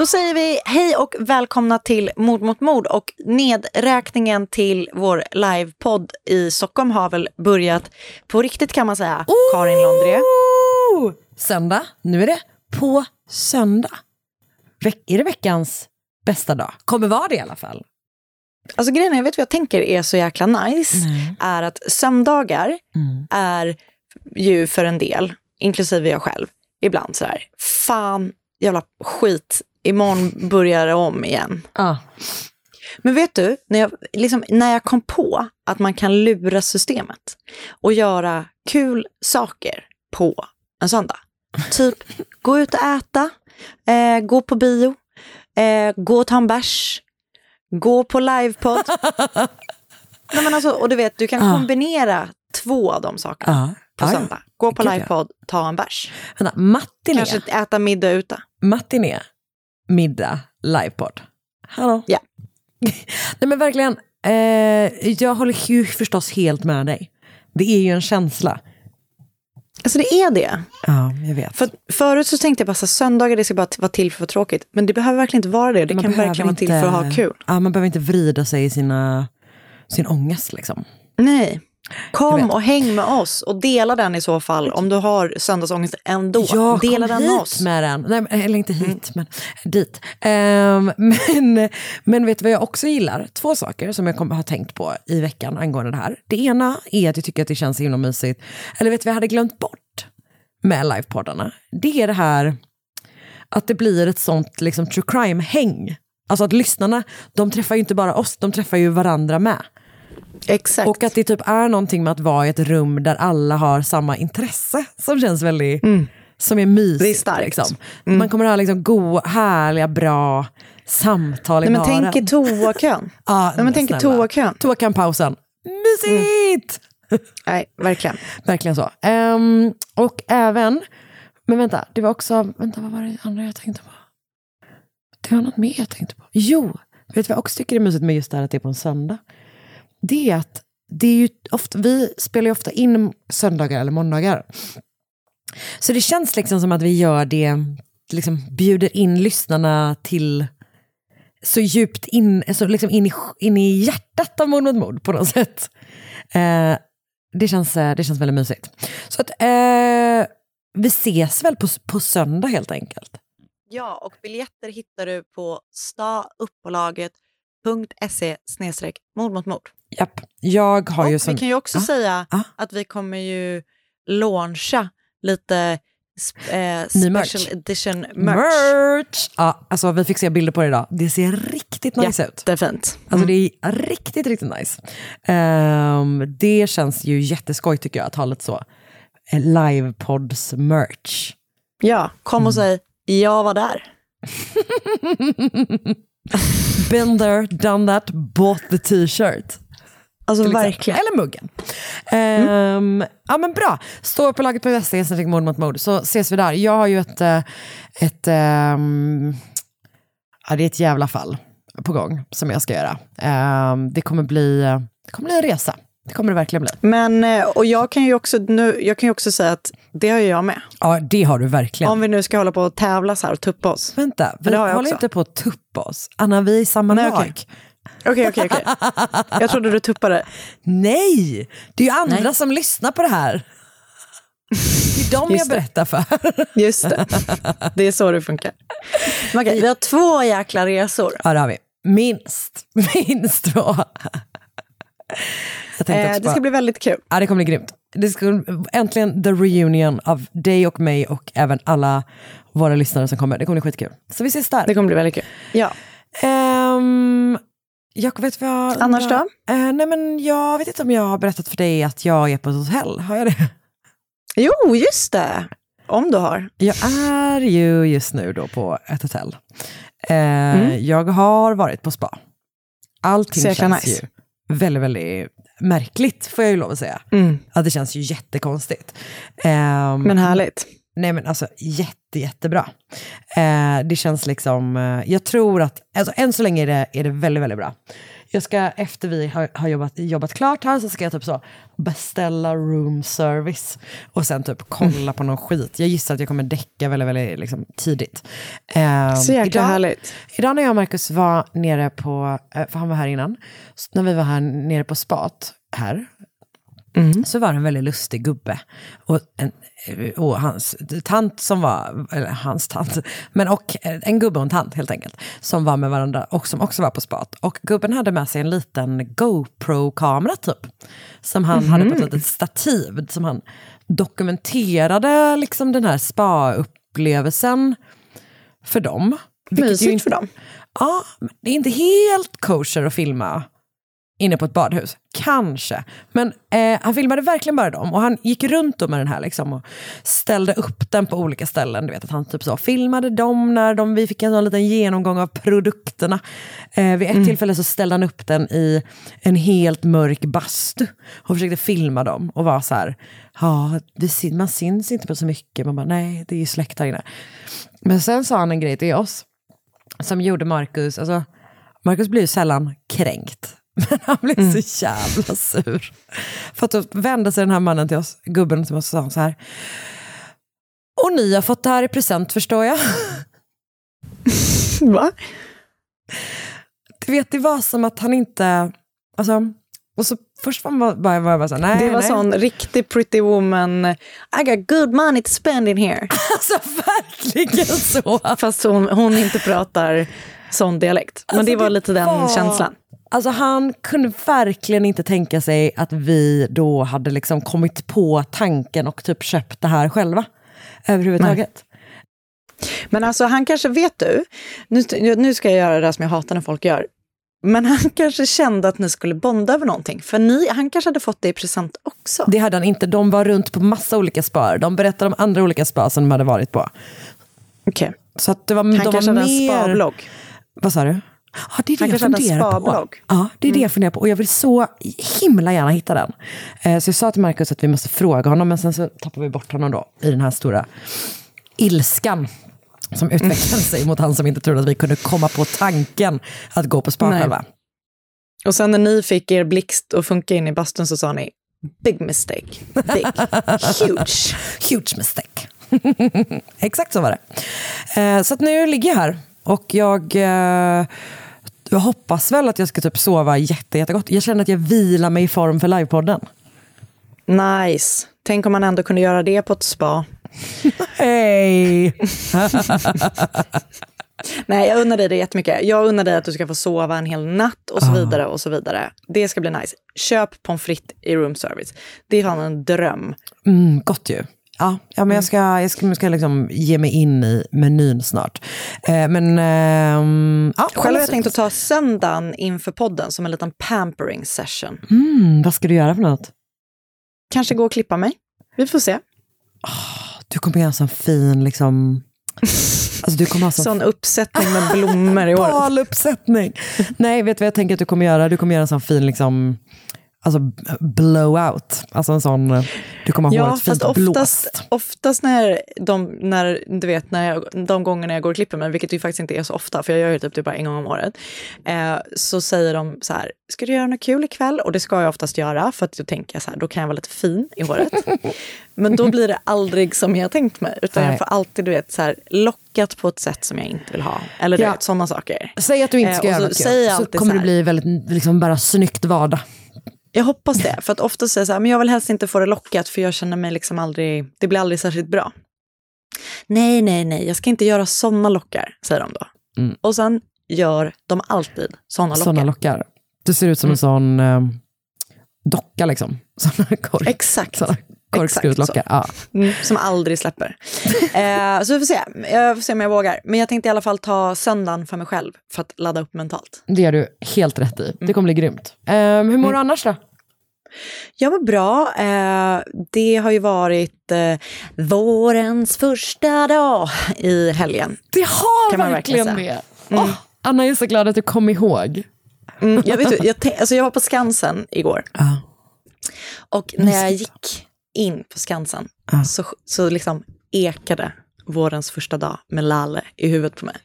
Då säger vi hej och välkomna till Mord mot mord och nedräkningen till vår livepodd i Stockholm har väl börjat på riktigt kan man säga. Karin Londré. Oh! Söndag, nu är det på söndag. Veck, är det veckans bästa dag? Kommer vara det i alla fall. Alltså grejen är, jag vet vad jag tänker är så jäkla nice, är att söndagar är ju för en del, inklusive jag själv, ibland sådär, fan jävla skit, imorgon börjar det om igen. Ja. Men vet du, när jag, liksom, när jag kom på att man kan lura systemet och göra kul saker på en söndag. Typ gå ut och äta, eh, gå på bio, eh, gå och ta en bärs, gå på livepodd. Nej, men alltså, och du vet, du kan Ja. kombinera två av de sakerna på Ja, ja. söndag. Gå på livepodd, ta en bärs. Vänta, matiné, Kanske äta middag ute. matiné, middag, livepodd. Hallå? Ja. Nej men verkligen, eh, jag håller ju förstås helt med dig. Det är ju en känsla. Alltså det är det. Ja, jag vet. För förut så tänkte jag bara så söndagar det ska bara vara till för att vara tråkigt. Men det behöver verkligen inte vara det. Det Man kan verkligen vara till för att ha kul. Ja, man behöver inte vrida sig i sina, sin ångest liksom. Nej. Kom och häng med oss och dela den i så fall om du har söndagsångest ändå. Ja, dela kom den med hit oss. med den. Nej, eller inte hit, men dit. Ehm, men, men vet du vad jag också gillar? Två saker som jag kom, har tänkt på i veckan angående det här. Det ena är att jag tycker att det känns så himla mysigt. Eller vet du vad jag hade glömt bort med livepoddarna? Det är det här att det blir ett sånt liksom, true crime-häng. Alltså att lyssnarna, de träffar ju inte bara oss, de träffar ju varandra med. Exakt. Och att det typ är någonting med att vara i ett rum där alla har samma intresse som känns väldigt, som är mysigt. Mm. Det är starkt. Mm. Liksom. Man kommer att ha liksom goa, härliga, bra samtal i Nej, men tänk i toakön. Ja, Nej, men tänk i toakön. Toakön-pausen. Mysigt! Nej, verkligen. Verkligen så. Ehm, och även, men vänta, det var också, vänta vad var det andra jag tänkte på? Det var något mer jag tänkte på. Jo, vet du vad jag också tycker är mysigt med just det här att det är på en söndag? Det är att det är ju ofta, vi spelar ju ofta in söndagar eller måndagar. Så det känns liksom som att vi gör det, liksom bjuder in lyssnarna till så djupt in, så liksom in, i, in i hjärtat av Mord mot mord på något sätt. Eh, det, känns, eh, det känns väldigt mysigt. Så att eh, vi ses väl på, på söndag helt enkelt. Ja, och biljetter hittar du på stauppbolaget.se mord mot mord. Japp. Jag har ju Och som... vi kan ju också Ah, säga ah. att vi kommer ju launcha lite eh, Ny merch. special edition merch. Merch! Ja, alltså vi fick se bilder på det idag. Det ser riktigt nice ut. Jättefint. Alltså det är riktigt, riktigt nice. Ehm, det känns ju jätteskoj tycker jag att ha lite så eh, livepods merch. Ja, kom och säg jag var där. Been there, done that, bought the t-shirt. Alltså verkligen. Eller muggen. Ehm, Ja men bra. Stå på laget på Västern, snart mord mot mord, så ses vi där. Jag har ju ett, eh, ett, ehm, ja, det är ett jävla fall på gång som jag ska göra. Ehm, det, kommer bli, det kommer bli en resa. Det kommer det verkligen bli. Men, eh, och jag kan ju också, nu, jag kan ju också säga att det har jag med. Ja, det har du verkligen. Om vi nu ska hålla på och tävla så här och tuppa oss. Vänta, vi håller inte på att tuppa oss. Anna, vi är i samma Nej, lag. okej. Okej, okej, okej. Jag trodde du tuppade. Nej, det är ju andra Nej. som lyssnar på det här. Det är dem jag Just det. berättar för. Just det. Det är så det funkar. Okej, vi har två jäkla resor. Ja, det har vi. Minst. Minst två. Jag tänkte Eh, också det ska bara- bli väldigt kul. Ja, det kommer bli grymt. Det ska äntligen the reunion av dig och mig och även alla våra lyssnare som kommer. Det kommer bli skitkul. Så vi ses där. Det kommer bli väldigt kul. Ja. Ehm, jag vet vad. Annars då? Eh, nej, men jag vet inte om jag har berättat för dig att jag är på ett hotell. Har jag det? Jo, just det. Om du har. Jag är ju just nu då på ett hotell. Eh, Mm. Jag har varit på spa. Allting Så jäkla känns nice. ju väldigt, väldigt märkligt, får jag ju lov att säga. Mm. Ja, det känns ju jättekonstigt. Ehm, Men härligt. Nej men alltså jätte, jättebra. Eh, det känns liksom, eh, jag tror att, alltså än så länge är det, är det väldigt, väldigt bra. Jag ska, efter vi har, har jobbat, jobbat klart här, så ska jag typ så beställa room service och sen typ kolla på någon skit. Jag gissar att jag kommer däcka väldigt, väldigt liksom, tidigt. Eh, Så jäkla härligt. Idag när jag och Marcus var nere på, eh, för han var här innan, när vi var här nere på spat här, så var det en väldigt lustig gubbe. Och, en, och hans tant som var, eller hans tant, men och en gubbe och en tant helt enkelt, som var med varandra och som också var på spat. Och gubben hade med sig en liten GoPro-kamera typ, som han hade på ett litet stativ, som han dokumenterade liksom den här spa-upplevelsen för dem. Mysigt inte- för dem. Ja, det är inte helt kosher att filma inne på ett badhus. Kanske. Men eh, han filmade verkligen bara dem. Och han gick runt då med den här liksom, och ställde upp den på olika ställen. Du vet att han typ så filmade dem när de, vi fick en sån liten genomgång av produkterna. Eh, vid ett tillfälle så ställde han upp den i en helt mörk bastu. Och försökte filma dem. Och var så här, ja, sy- man syns inte på så mycket. Man bara, nej, det är ju släkt här inne. Men sen sa han en grej till oss som gjorde Marcus, alltså Marcus blir ju sällan kränkt. Men han blev så jävla sur. För att då vände sig den här mannen till oss, gubben till oss och sa så här. Och ni har fått det här i present förstår jag. Va? Du vet, det var som att han inte, alltså, och så först var man bara, var jag bara så nej, Det var nej. sån riktig pretty woman, I got good money to spend in here. Alltså verkligen så. Fast hon, hon inte pratar sån dialekt. Men Alltså, det var lite den var- känslan. Alltså han kunde verkligen inte tänka sig att vi då hade liksom kommit på tanken och typ köpt det här själva. Överhuvudtaget. Men alltså han kanske, vet du, nu, nu ska jag göra det som jag hatar när folk gör. Men han kanske kände att ni skulle bonda över någonting. För ni, han kanske hade fått det i present också. Det hade han inte. De var runt på massa olika spar. De berättade om andra olika spa som de hade varit på. Okej. Så att det var, Han de kanske var hade en mer... spablogg. Vad sa du? Ja, det är det jag funderar på. Ja, det är det jag funderar på. Och jag vill så himla gärna hitta den. Eh, Så jag sa till Markus att vi måste fråga honom, men sen så tappade vi bort honom då i den här stora ilskan som utvecklade sig mot han som inte trodde att vi kunde komma på tanken att gå på spa själva. Och sen när ni fick er blixt att funka in i bastun så sa ni big mistake. Big. Huge. Huge mistake. Exakt så var det. Eh, så att nu ligger jag här och jag, eh, jag hoppas väl att jag ska typ sova jätte, jättegott. Jag känner att jag vilar mig i form för livepodden. Nice. Tänk om man ändå kunde göra det på ett spa. Hej! Nej, jag unnar dig det jättemycket. Jag unnar dig att du ska få sova en hel natt och så vidare och så vidare. Det ska bli nice. Köp pommes frites i room service. Det är fan en dröm. Mm, gott ju. Ja, ja men jag ska, jag ska, jag ska liksom ge mig in i menyn snart. Eh, men... ehm, ja, Själv har jag tänkt att ta söndagen inför podden som en liten pampering session. Mm, vad ska du göra för något? Kanske gå och klippa mig. Vi får se. Du kommer göra en sån fin liksom... Alltså du kommer ha sån Sån uppsättning med blommor i året. baluppsättning. Nej, vet du vad jag tänker att du kommer göra? Du kommer göra en sån fin liksom, alltså blowout. Alltså en sån, eh, du kommer ha Ja, håret fint fast oftast, blåst. oftast när, de, när, du vet, när jag, de gångerna jag går och klipper mig, vilket ju faktiskt inte är så ofta, för jag gör ju typ det bara en gång om året, eh, så säger de så här, ska du göra något kul ikväll? Och det ska jag oftast göra, för att då tänker jag så här, då kan jag vara lite fin i håret. Men då blir det aldrig som jag tänkt mig, utan Nej. jag får alltid, du vet, så här, lockat på ett sätt som jag inte vill ha. Eller Ja. sådana saker. Säg att du inte Eh, ska och göra så något kul, så alltid kommer så det bli väldigt, liksom bara snyggt vardag. Jag hoppas det, för att ofta säger jag så här, men jag vill helst inte få det lockat för jag känner mig liksom aldrig, det blir aldrig särskilt bra. Nej, nej, nej, jag ska inte göra sådana lockar, säger de då. Mm. Och sen gör de alltid sådana lockar. Sådana lockar. Du ser ut som en sån eh, docka liksom. Såna kork, Exakt. såna korkskruvslockar. Ja. Mm, som aldrig släpper. eh, så vi får se. Jag får se om jag vågar. Men jag tänkte i alla fall ta söndagen för mig själv för att ladda upp mentalt. Det gör du helt rätt i. Mm. Det kommer bli grymt. Eh, hur mår du annars då? Jag mår bra. Eh, det har ju varit eh, vårens första dag i helgen. Det har Kan man verkligen verkligen det. Åh, Anna är så glad att du kom ihåg. Mm, jag, vet, jag, alltså jag var på Skansen igår. Och när jag gick in på Skansen så, så liksom ekade vårens första dag med Lale i huvudet på mig.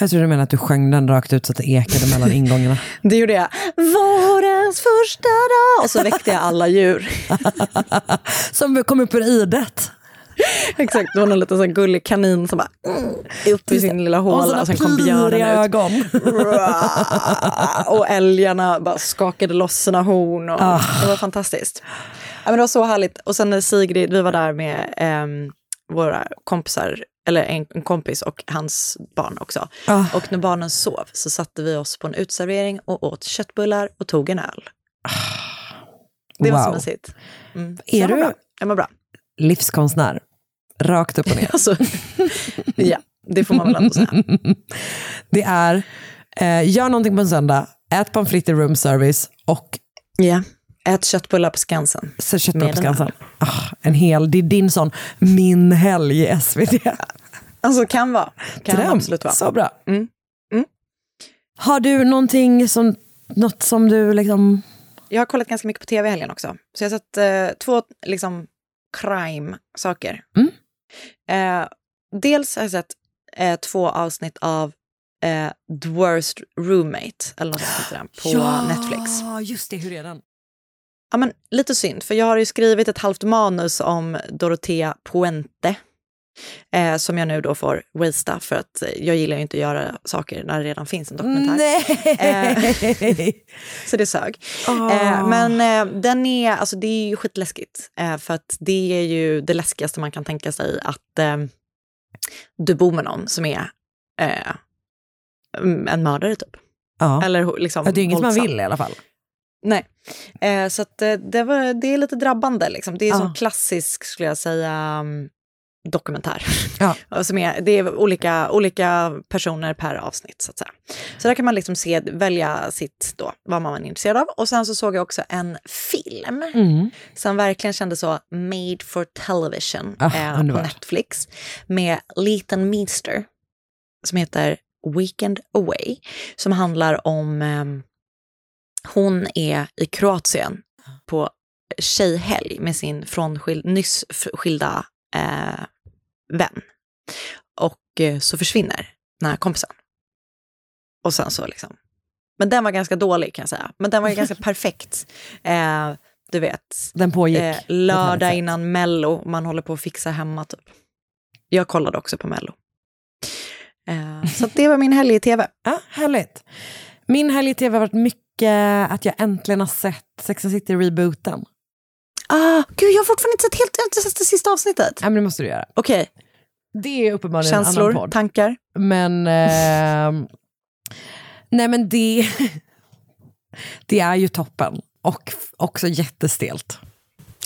Jag tror du menar att du sjöng den rakt ut så att det ekade mellan ingångarna. Det gjorde jag. Vårens första dag! Och så väckte jag alla djur. Som kom upp ur idet. Exakt, det var någon liten sån gullig kanin som bara mm, upp i sin lilla håla och sen kom björnen ut. och älgarna bara skakade loss sina horn. Och Det var fantastiskt. Ja, men det var så härligt. Och sen när Sigrid, vi var där med ehm, våra kompisar, eller en, en kompis och hans barn också. Ah. Och när barnen sov så satte vi oss på en utservering och åt köttbullar och tog en öl. Det var så Wow. mysigt. Mm. Så Är mår du-. Jag mår bra. Livskonstnär. Rakt upp och ner. Alltså, ja, det får man väl ändå säga. Det är, eh, gör någonting på en söndag, ät pommes frites i room service och Ja. Ät köttbullar på Skansen. så köttbullar på Skansen. Ah, en hel, det är din sån min helg i SVT. Alltså kan vara. Kan Dröm. absolut vara. Så bra. Mm. Mm. Har du någonting som, något som du liksom... Jag har kollat ganska mycket på tv i helgen också. Så jag har sett eh, två liksom crime-saker. Mm. Eh, dels har jag sett eh, två avsnitt av eh, The Worst Roommate, eller något sånt den, på Netflix. Ja, just det. Hur är den? Ja, men lite synd, för jag har ju skrivit ett halvt manus om Dorothea Puente. Eh, som jag nu då får wastea för att eh, jag gillar ju inte att göra saker när det redan finns en dokumentär. Nej! Så det sög. Ah. Eh, men eh, den är, alltså det är ju skitläskigt. Eh, för att det är ju det läskigaste man kan tänka sig att eh, du bor med någon som är eh, en mördare typ. ja. Eller liksom Ja, det är inget man våldsam. vill i alla fall. Nej. Eh, så att, eh, det, var, det är lite drabbande. Liksom. Det är Ja. som klassisk, skulle jag säga, mm, dokumentär. Ja. Som är, det är olika, olika personer per avsnitt. Så att säga. Så där kan man liksom se, välja sitt då, vad man är intresserad av. Och sen så såg jag också en film Mm. som verkligen kändes så made for television Ah, eh, på. Netflix med Leighton Meester som heter Weekend Away som handlar om ehm, hon är i Kroatien på tjejhelg med sin frånskil, nyss skilda eh, vän. Och eh, så försvinner den här kompisen. Och sen så liksom. Men den var ganska dålig kan jag säga. Men den var ju ganska perfekt. Eh, du vet, Den pågick. eh, lördag innan Mello, man håller på att fixa hemma typ. Jag kollade också på Mello. Eh, så det var min helg i tv. Ja, härligt. Min helg i tv har varit mycket att jag äntligen har sett Sex and City-rebooten. Ah, gud, jag har fortfarande inte sett, helt, inte sett det sista avsnittet. Ja, men det måste du göra. Okej, Det är uppenbarligen en annan känslor, podd. tankar. Men, ehm, nej men det, det är ju toppen. Och också jättestelt.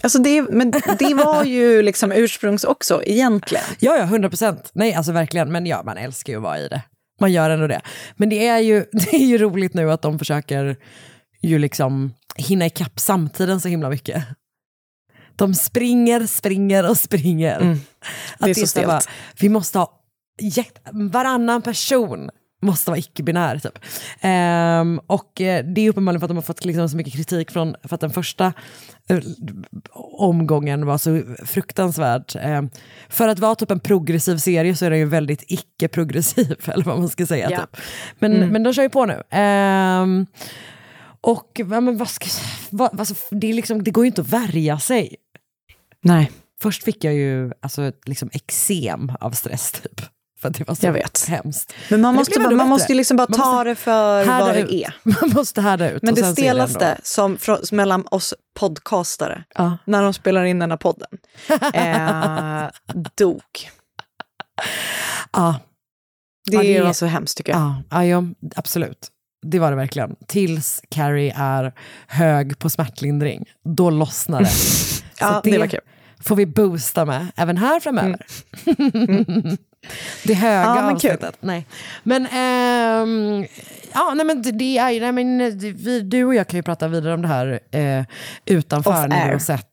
Alltså det, men det var ju liksom ursprungs också egentligen. Ja, ja, 100 procent. Nej, alltså verkligen. Men ja, man älskar ju att vara i det. Man gör ändå det. Men det är ju, det är ju roligt nu att de försöker ju liksom hinna ikapp samtiden så himla mycket. De springer, springer och springer. Mm. Att Det är så här bara, stelt. vi måste ha varannan person måste vara icke-binär. Typ. Ehm, och eh, det är uppenbarligen för att de har fått liksom så mycket kritik från, för att den första eh, omgången var så fruktansvärd. Ehm, för att vara typ en progressiv serie så är den ju väldigt icke-progressiv, eller vad man ska säga. Ja. Typ. Men, men de kör ju på nu. Ehm, och ja, men vad ska, vad, alltså, det, liksom, det går ju inte att värja sig. Nej. Först fick jag ju alltså, liksom eksem av stress typ. För att det var så Jag vet. hemskt. Men man det måste, bara, ändå man måste liksom bara ta måste det för vad ut. det är. Man måste härda ut. Men det stelaste som från, mellan oss podcastare, Ja. när de spelar in den här podden, eh, dog. Ja, Det, Ja, det- var så hemskt tycker jag. ja, ja, ja, absolut. Det var det verkligen. Tills Carrie är hög på smärtlindring. Då lossnar det. Ja, det var kul. får vi boosta med även här framöver. det höga Ja, men kul. avsnittet. Nej. Men, ehm, ja, nej, men det- det är, nej, men, det- vi, du och jag kan ju prata vidare om det här eh, utanför när vi har sett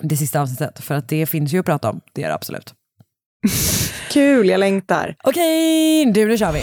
det sista avsnittet. För att det finns ju att prata om, det är det absolut. Kul, jag längtar. Okej, du nu kör vi.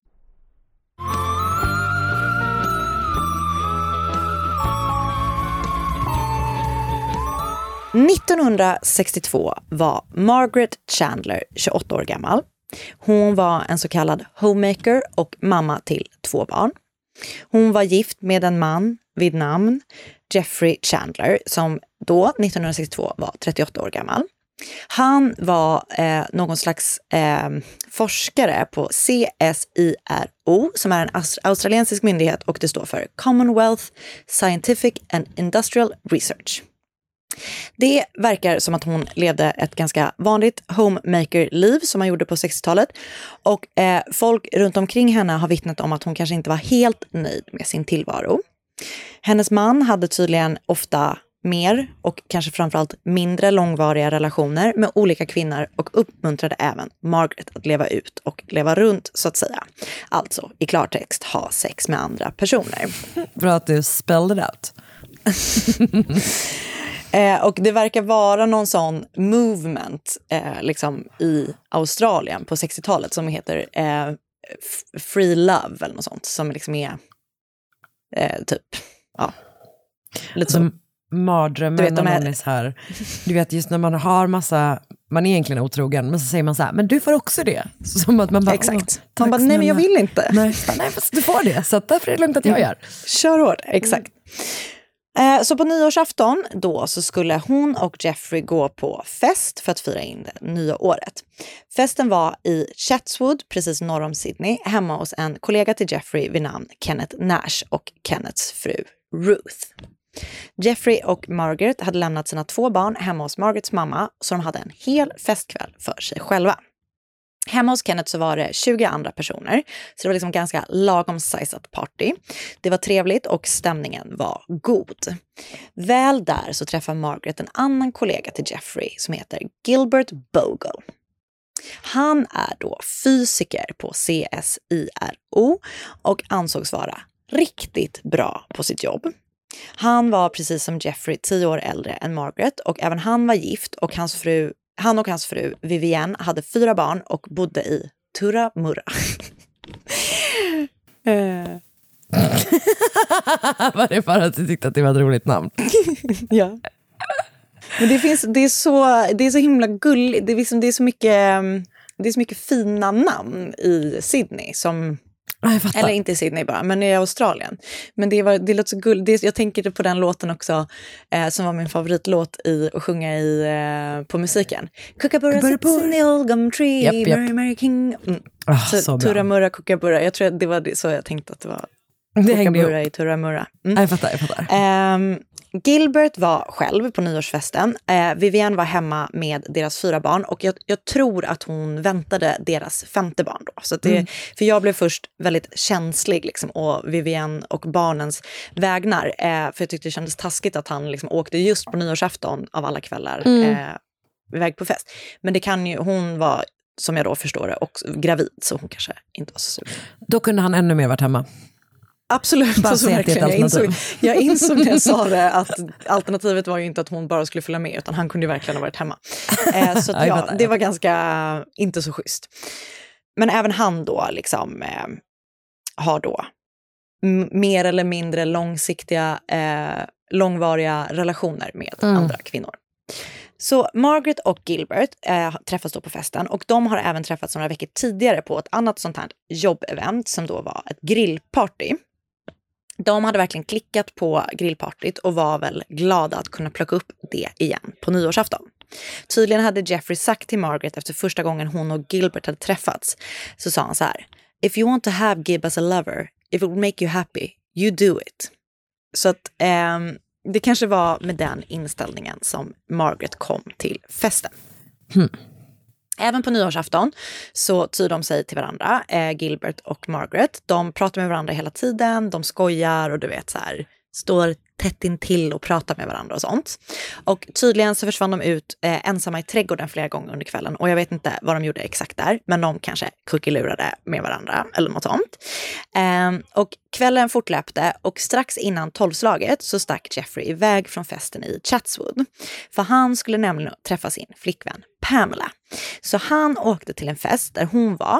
1962 var Margaret Chandler 28 år gammal. Hon var en så kallad homemaker och mamma till två barn. Hon var gift med en man vid namn Jeffrey Chandler som då, 1962, var 38 år gammal. Han var eh, någon slags eh, forskare på CSIRO som är en australiensisk myndighet och det står för Commonwealth Scientific and Industrial Research. Det verkar som att hon levde ett ganska vanligt homemaker-liv som man gjorde på 60-talet. Och eh, folk runt omkring henne har vittnat om att hon kanske inte var helt nöjd med sin tillvaro. Hennes man hade tydligen ofta mer och kanske framförallt mindre långvariga relationer med olika kvinnor och uppmuntrade även Margaret att leva ut och leva runt så att säga. Alltså i klartext ha sex med andra personer. Bra att du spelled it out. Eh, och det verkar vara någon sån movement eh, liksom i Australien på 60-talet som heter eh, Free Love eller något sånt. Som liksom är eh, typ, ja, lite. Som mardrömmen Du vet, de när är- någon är så här, du vet just när man har massa, man är egentligen otrogen, men så säger man så här, men du får också det. Så som att man bara, Exakt. "Åh, Man bara, nej men jag snälla." vill inte. Nej, nej fast du får det, så därför är det lugnt att jag Mm. gör. Kör hårt, exakt. Eh, Eh, så på nyårsafton då så skulle hon och Jeffrey gå på fest för att fira in det nya året. Festen var i Chatswood, precis norr om Sydney, hemma hos en kollega till Jeffrey vid namn Kenneth Nash och Kenneths fru Ruth. Jeffrey och Margaret hade lämnat sina två barn hemma hos Margarets mamma, så de hade en hel festkväll för sig själva. Hemma hos Kenneth så var det 20 andra personer, så det var liksom ganska lagom sizat party. Det var trevligt och stämningen var god. Väl där så träffar Margaret en annan kollega till Jeffrey som heter Gilbert Bogle. Han är då fysiker på CSIRO och ansågs vara riktigt bra på sitt jobb. Han var precis som Jeffrey tio år äldre än Margaret och även han var gift och hans fru, han och hans fru Vivienne hade fyra barn och bodde i Turra Murra. Eh, var det bara att du tyckte att det var ett roligt namn? ja. Men det, finns, det, är så, det är så himla gulligt. Det är, liksom, det, är så mycket, mm, det är så mycket fina namn i Sydney som Eller inte i Sydney bara, men i Australien. Men det, var, det låter så gulligt. Jag tänker på den låten också, eh, som var min favoritlåt i, att sjunga i, eh, på musiken. Kookaburra sits in the old gum tree, Japp, japp. Mary, Mary King. Mm. Ah, så, så. Turramurra, kookaburra. Jag tror att det var det, så jag tänkte att det var. Det hängde Kookaburra i Turramurra. Ja, Jag fattar, jag fattar. Ehm, Gilbert var själv på nyårsfesten. Eh, Vivienne var hemma med deras fyra barn och jag, jag tror att hon väntade deras femte barn då. Så det, Mm. För jag blev först väldigt känslig liksom, och Vivienne och barnens vägnar. Eh, för jag tyckte det kändes taskigt att han liksom åkte just på nyårsafton av alla kvällar Mm. eh, iväg på fest. Men det kan ju, hon var, som jag då förstår det, också gravid så hon kanske inte var så sugen. Då kunde han ännu mer varit hemma. Absolut. Bara Alltså, verkligen. jag, insåg, jag insåg när jag sa det att alternativet var ju inte att hon bara skulle följa med, utan han kunde ju verkligen ha varit hemma. Eh, så att, ja, det var ganska inte så schysst. Men även han då liksom eh, har då mer eller mindre långsiktiga, eh, långvariga relationer med Mm. andra kvinnor. Så Margaret och Gilbert eh, träffas då på festen och de har även träffats några veckor tidigare på ett annat sånt här jobbevent som då var ett grillparty. De hade verkligen klickat på grillpartyt och var väl glada att kunna plocka upp det igen på nyårsafton. Tydligen hade Jeffrey sagt till Margaret efter första gången hon och Gilbert hade träffats, så sa han så här. If you want to have Gib as a lover, if it would make you happy, you do it. Så att ehm, det kanske var med den inställningen som Margaret kom till festen. Hmm. Även på nyårsafton så tyr de sig till varandra, eh, Gilbert och Margaret. De pratar med varandra hela tiden, de skojar och du vet så här, står tätt intill och pratar med varandra och sånt. Och tydligen så försvann de ut eh, ensamma i trädgården flera gånger under kvällen och jag vet inte vad de gjorde exakt där, men de kanske kuckelurade med varandra eller något sånt. Eh, och kvällen fortlöpte och strax innan tolvslaget så stack Jeffrey iväg från festen i Chatswood. För han skulle nämligen träffa sin flickvän Pamela. Så han åkte till en fest där hon var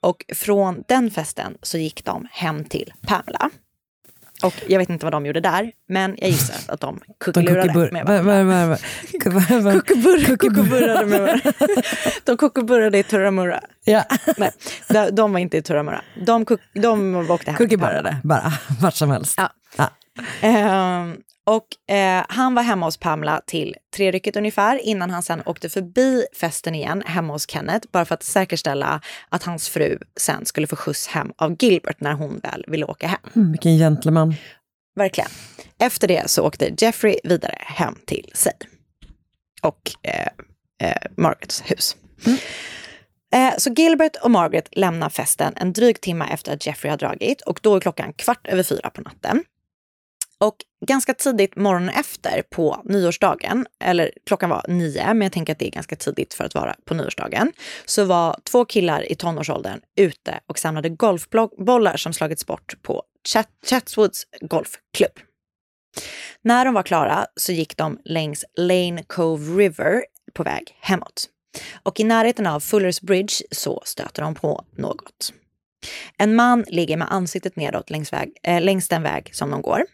och från den festen så gick de hem till Pamela. Och jag vet inte vad de gjorde där, men jag gissar att de kuckelurade med va- varandra. med. De kuckeburrade i Turramurra. Ja. Nej, de, var inte i Turramurra. De, de åkte hem till Kuckeburrade, bara vart som helst. Ja. Ja. Ehm, och eh, han var hemma hos Pamela till trerycket ungefär innan han sen åkte förbi festen igen hemma hos Kenneth bara för att säkerställa att hans fru sen skulle få skjuts hem av Gilbert när hon väl ville åka hem. Mm, vilken gentleman. Verkligen. Efter det så åkte Jeffrey vidare hem till sig och eh, eh, Margarets hus. Eh, Så Gilbert och Margaret lämnar festen en dryg timme efter att Jeffrey har dragit och då är klockan kvart över fyra på natten. Och ganska tidigt morgonen efter på nyårsdagen, eller klockan var nio, men jag tänker att det är ganska tidigt för att vara på nyårsdagen, så var två killar i tonårsåldern ute och samlade golfbollar som slagits bort på Chat Chatswoods golfklubb. När de var klara så gick de längs Lane Cove River på väg hemåt. Och i närheten av Fullers Bridge så stöter de på något. En man ligger med ansiktet nedåt längs, väg, eh, längs den väg som de går.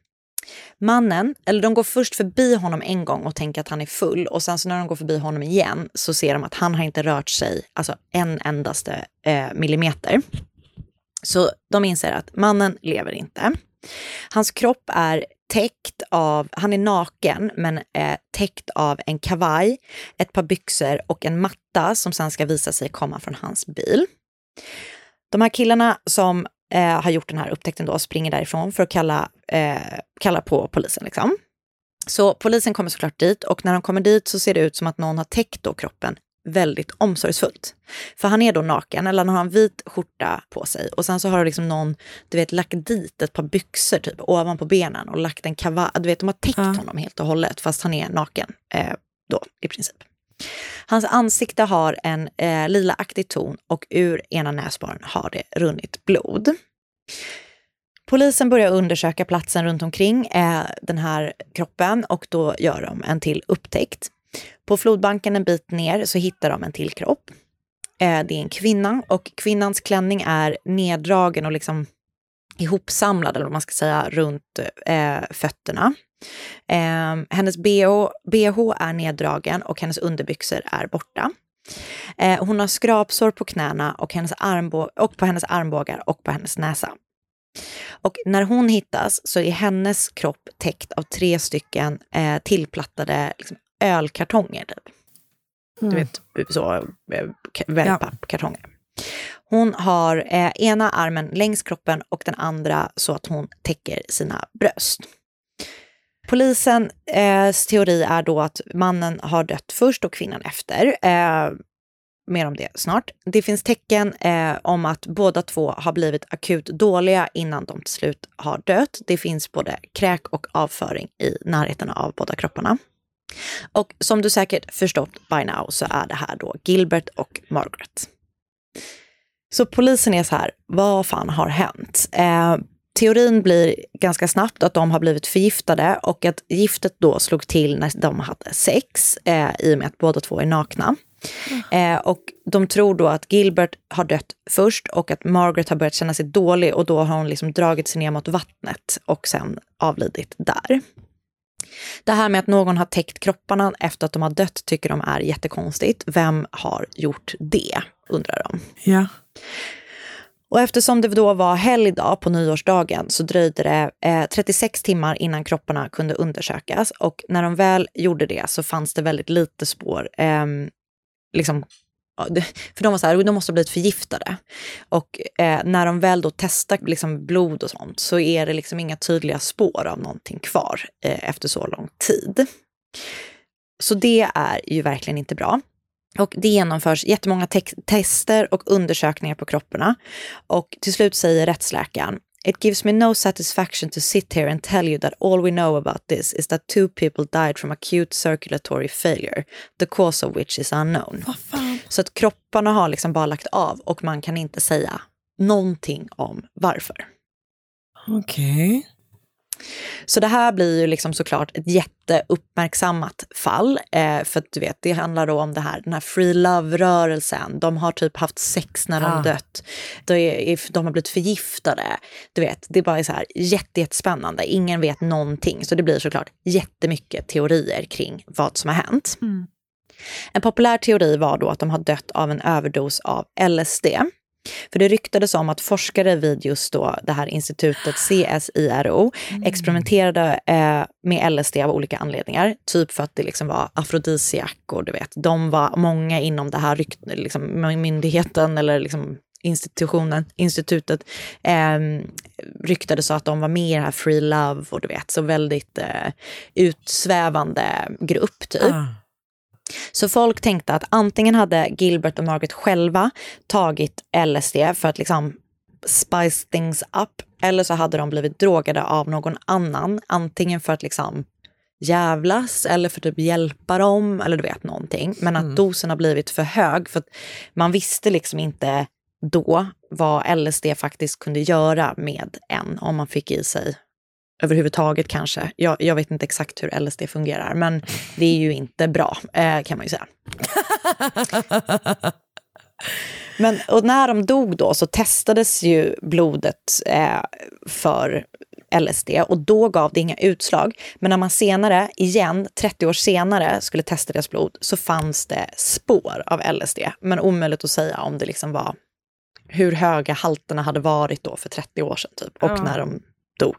Mannen, eller de går först förbi honom en gång och tänker att han är full och sen så när de går förbi honom igen så ser de att han har inte rört sig alltså en endaste eh, millimeter. Så de inser att mannen lever inte. Hans kropp är täckt av, han är naken men eh, täckt av en kavaj, ett par byxor och en matta som sen ska visa sig komma från hans bil. De här killarna som eh, har gjort den här upptäckten då springer därifrån för att kalla, eh, kalla på polisen. Liksom. Så polisen kommer såklart dit och när de kommer dit så ser det ut som att någon har täckt då kroppen väldigt omsorgsfullt. För han är då naken, eller han har en vit skjorta på sig och sen så har liksom någon, du vet, lagt dit ett par byxor typ ovanpå benen och lagt en kavaj, du vet, de har täckt honom helt och hållet fast han är naken eh, då i princip. Hans ansikte har en eh, lilaaktig ton och ur ena näsborren har det runnit blod. Polisen börjar undersöka platsen runt omkring eh, den här kroppen och då gör de en till upptäckt. På flodbanken en bit ner så hittar de en till kropp. Eh, det är en kvinna och kvinnans klänning är neddragen och liksom ihopsamlad, eller vad man ska säga, runt eh, fötterna. Eh, hennes BH, BH är neddragen och hennes underbyxor är borta. Eh, hon har skrapsår på knäna och, hennes armbå- och på hennes armbågar och på hennes näsa. Och när hon hittas så är hennes kropp täckt av tre stycken eh, tillplattade liksom, ölkartonger. Typ. Du Mm. vet, så eh, wellpappkartonger. Hon har eh, ena armen längs kroppen och den andra så att hon täcker sina bröst. Polisens eh, teori är då att mannen har dött först och kvinnan efter. Eh, mer om det snart. Det finns tecken eh, om att båda två har blivit akut dåliga innan de till slut har dött. Det finns både kräk och avföring i närheten av båda kropparna. Och som du säkert förstått by now så är det här då Gilbert och Margaret. Så polisen är så här, vad fan har hänt? Eh, teorin blir ganska snabbt att de har blivit förgiftade och att giftet då slog till när de hade sex eh, i och med att båda två är nakna. Eh, och de tror då att Gilbert har dött först och att Margaret har börjat känna sig dålig och då har hon liksom dragit sig ner mot vattnet och sen avlidit där. Det här med att någon har täckt kropparna efter att de har dött tycker de är jättekonstigt. Vem har gjort det, undrar de. Ja. Och eftersom det då var helgdag på nyårsdagen så dröjde det eh, 36 timmar innan kropparna kunde undersökas. Och när de väl gjorde det så fanns det väldigt lite spår. ehm, liksom, för de var så här, de måste ha blivit förgiftade. Och eh, när de väl då testar liksom blod och sånt så är det liksom inga tydliga spår av någonting kvar eh, efter så lång tid. Så det är ju verkligen inte bra. Och det genomförs jättemånga te- tester och undersökningar på kropparna. Och till slut säger rättsläkaren It gives me no satisfaction to sit here and tell you that all we know about this is that two people died from acute circulatory failure, the cause of which is unknown. Så att kropparna har liksom bara lagt av och man kan inte säga någonting om varför. Okej. Så det här blir ju liksom såklart ett jätteuppmärksammat fall. Eh, för att du vet, det handlar då om det här, den här free love-rörelsen. De har typ haft sex när de Ah. dött. De, är, de har blivit förgiftade. Du vet, det är bara så här jätte, jättespännande. Ingen vet någonting. Så det blir såklart jättemycket teorier kring vad som har hänt. En populär teori var då att de har dött av en överdos av LSD. För det ryktades om att forskare vid just då det här institutet CSIRO experimenterade eh, med LSD av olika anledningar. Typ för att det liksom var afrodisiak och du vet, de var många inom det här rykt, liksom, myndigheten eller liksom institutionen, institutet eh, ryktades att de var med i det här free love och du vet, så väldigt eh, utsvävande grupp typ. Ah. Så folk tänkte att antingen hade Gilbert och Margaret själva tagit LSD för att liksom spice things up, eller så hade de blivit drogade av någon annan, antingen för att liksom jävlas eller för att typ hjälpa dem eller du vet någonting. Men att dosen har blivit för hög för att man visste liksom inte då vad LSD faktiskt kunde göra med en om man fick i sig överhuvudtaget kanske. Jag, jag vet inte exakt hur LSD fungerar, men det är ju inte bra eh, kan man ju säga. Men och när de dog då så testades ju blodet eh, för LSD och då gav det inga utslag. Men när man senare, igen 30 år senare, skulle testa deras blod så fanns det spår av LSD. Men omöjligt att säga om det liksom var hur höga halterna hade varit då för 30 år sedan typ och Ja. när de dog.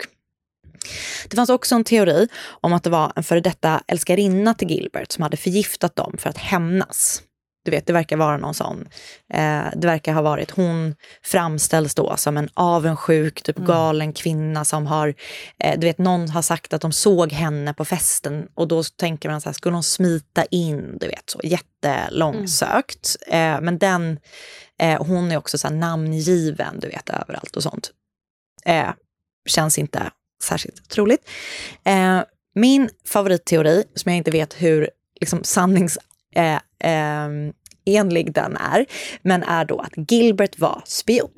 Det fanns också en teori om att det var en före detta älskarinna till Gilbert som hade förgiftat dem för att hämnas. Du vet, det verkar vara någon sån. Eh, det verkar ha varit, hon framställs då som en avundsjuk, typ galen kvinna som har, eh, du vet, någon har sagt att de såg henne på festen och då tänker man så här, skulle hon smita in, du vet, så jättelångsökt. Eh, men den, eh, hon är också så här namngiven, du vet, överallt och sånt. Eh, känns inte särskilt troligt. Eh, min favoritteori, som jag inte vet hur liksom, sannings... Eh, eh, enlig den är, men är då att Gilbert var spion.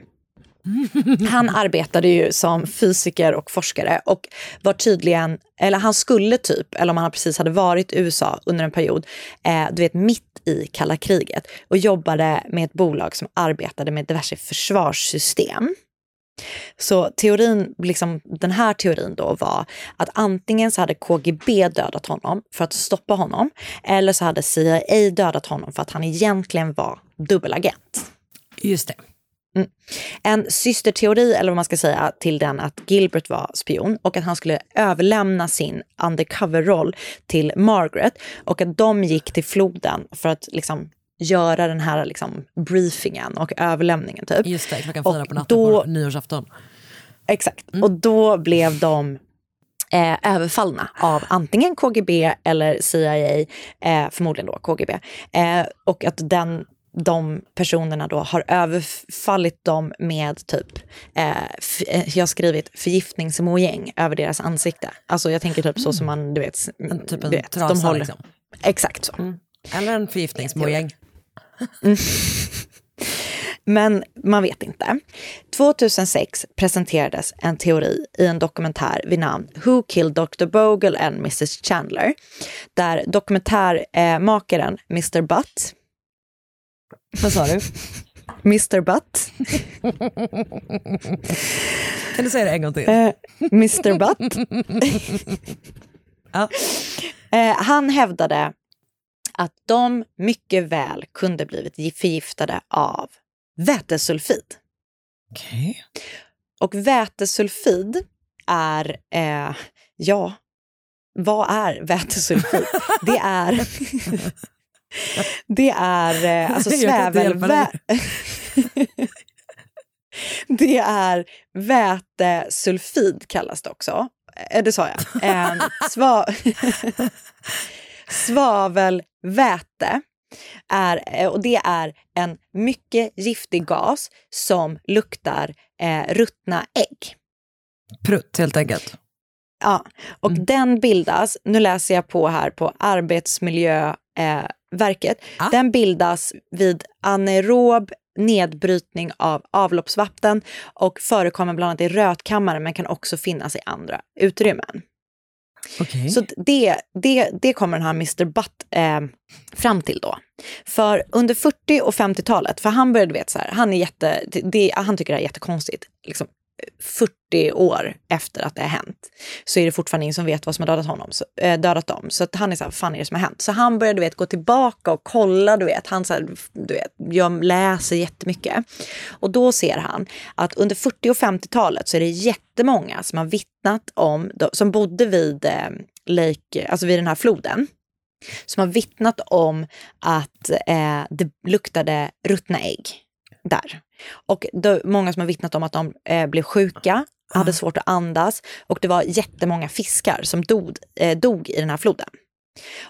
Han arbetade ju som fysiker och forskare och var tydligen, eller han skulle typ, eller om han precis hade varit i USA under en period, eh, du vet mitt i kalla kriget och jobbade med ett bolag som arbetade med diverse försvarssystem. Så teorin, liksom, den här teorin då var att antingen så hade KGB dödat honom för att stoppa honom eller så hade CIA dödat honom för att han egentligen var dubbelagent. Just det. Mm. En systerteori, eller vad man ska säga, till den att Gilbert var spion och att han skulle överlämna sin undercover-roll till Margaret och att de gick till floden för att liksom göra den här liksom, briefingen och överlämningen. Typ. Just det, klockan fyra på natten då- på nyårsafton. Exakt. Och då blev de eh, överfallna av antingen KGB eller CIA, eh, förmodligen då KGB. Eh, och att den, de personerna då har överfallit dem med typ, eh, eh, jag har skrivit förgiftningsmojäng över deras ansikte. Alltså jag tänker typ så som man, du vet, En, typ du en vet trasa liksom. Exakt så. Eller en förgiftningsmojäng. Men man vet inte. 2006 presenterades en teori i en dokumentär vid namn Who Killed Dr. Bogle and Mrs Chandler? Där dokumentärmakaren Mr Butt Vad sa du? Mr Butt, Kan du säga det en gång till? eh, Mr Butt, Ja. eh, han hävdade att de mycket väl kunde blivit förgiftade av vätesulfid. Okej. Och vätesulfid är, eh, ja, vad är vätesulfid? Det är, det är eh, alltså Jag kan inte svävel... hjälpa dig. det är vätesulfid kallas det också. Eh, Det sa jag. Eh, sva, svavelväte. Är, eh, och det är en mycket giftig gas som luktar eh, ruttna ägg. Prutt helt enkelt. Ja, och den bildas, nu läser jag på här på Arbetsmiljöverket, verket. den bildas vid anaerob nedbrytning av avloppsvatten och förekommer bland annat i rötkammaren men kan också finnas i andra utrymmen. Okay. Så det, det, det kommer den här Mr. Butt eh, fram till då. För under 40 och 50-talet, för han började, du vet så här, han är jätte, det, han tycker det här är jättekonstigt. Liksom 40 år efter att det har hänt så är det fortfarande ingen som vet vad som har dödat honom, så, äh, dödat dem. Så att han är så här, vad fan är det som har hänt? Så han börjar du vet, gå tillbaka och kolla, du vet, han så här, du vet, jag läser jättemycket. Och då ser han att under 40 och 50-talet så är det jättemånga som har vittnat om, som bodde vid eh, Lake, alltså vid den här floden, som har vittnat om att eh, det luktade ruttna ägg där. Och då, många som har vittnat om att de eh, blev sjuka, hade svårt att andas och det var jättemånga fiskar som dog, eh, dog i den här floden.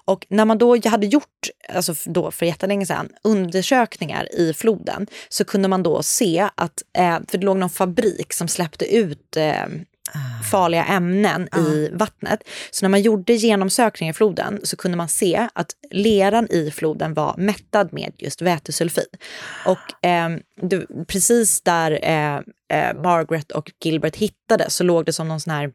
Och när man då hade gjort, alltså då för jättelänge sedan, undersökningar i floden så kunde man då se att, eh, för det låg någon fabrik som släppte ut eh, farliga ämnen i vattnet. Så när man gjorde genomsökningar i floden så kunde man se att leran i floden var mättad med just vätesulfid. Och eh, det, precis där eh, eh, Margaret och Gilbert hittade så låg det som någon sån här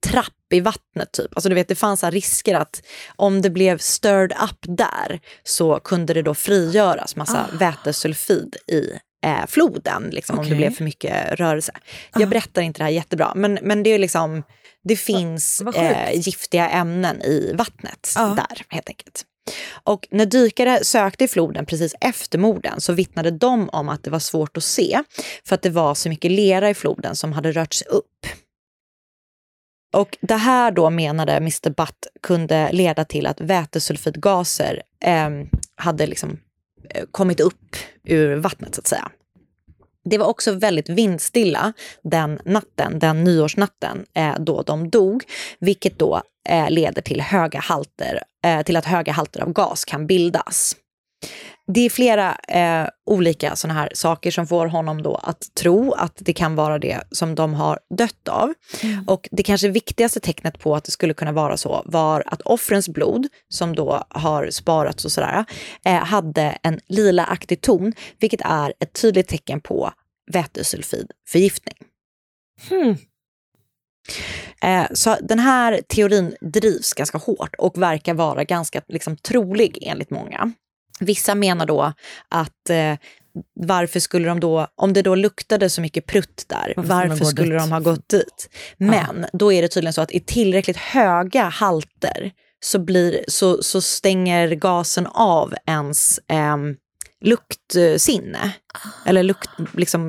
trapp i vattnet typ. Alltså du vet det fanns risker att om det blev stirred up där så kunde det då frigöras massa vätesulfid i eh, floden, liksom, om det blev för mycket rörelse. Jag berättar inte det här jättebra, men, men det är liksom, det finns eh, giftiga ämnen i vattnet där helt enkelt. Och när dykare sökte i floden precis efter morden så vittnade de om att det var svårt att se för att det var så mycket lera i floden som hade rört sig upp. Och det här då menade Mr. Butt kunde leda till att vätesulfidgaser eh, hade liksom eh, kommit upp ur vattnet så att säga. Det var också väldigt vindstilla den natten, den nyårsnatten, eh, då de dog, vilket då eh, leder till, höga halter, eh, till att höga halter av gas kan bildas. Det är flera eh, olika såna här saker som får honom då att tro att det kan vara det som de har dött av. Och det kanske viktigaste tecknet på att det skulle kunna vara så var att offrens blod, som då har sparats och sådär, eh, hade en lilaaktig ton, vilket är ett tydligt tecken på vätesulfidförgiftning. Hmm. Eh, så den här teorin drivs ganska hårt och verkar vara ganska liksom, trolig enligt många. Vissa menar då att eh, varför skulle de då, om det då luktade så mycket prutt där, Varför skulle varför, skulle dit? de ha gått dit? Men då är det tydligen så att i tillräckligt höga halter så, blir, så, så stänger gasen av ens ehm, luktsinne, eller lukt, liksom,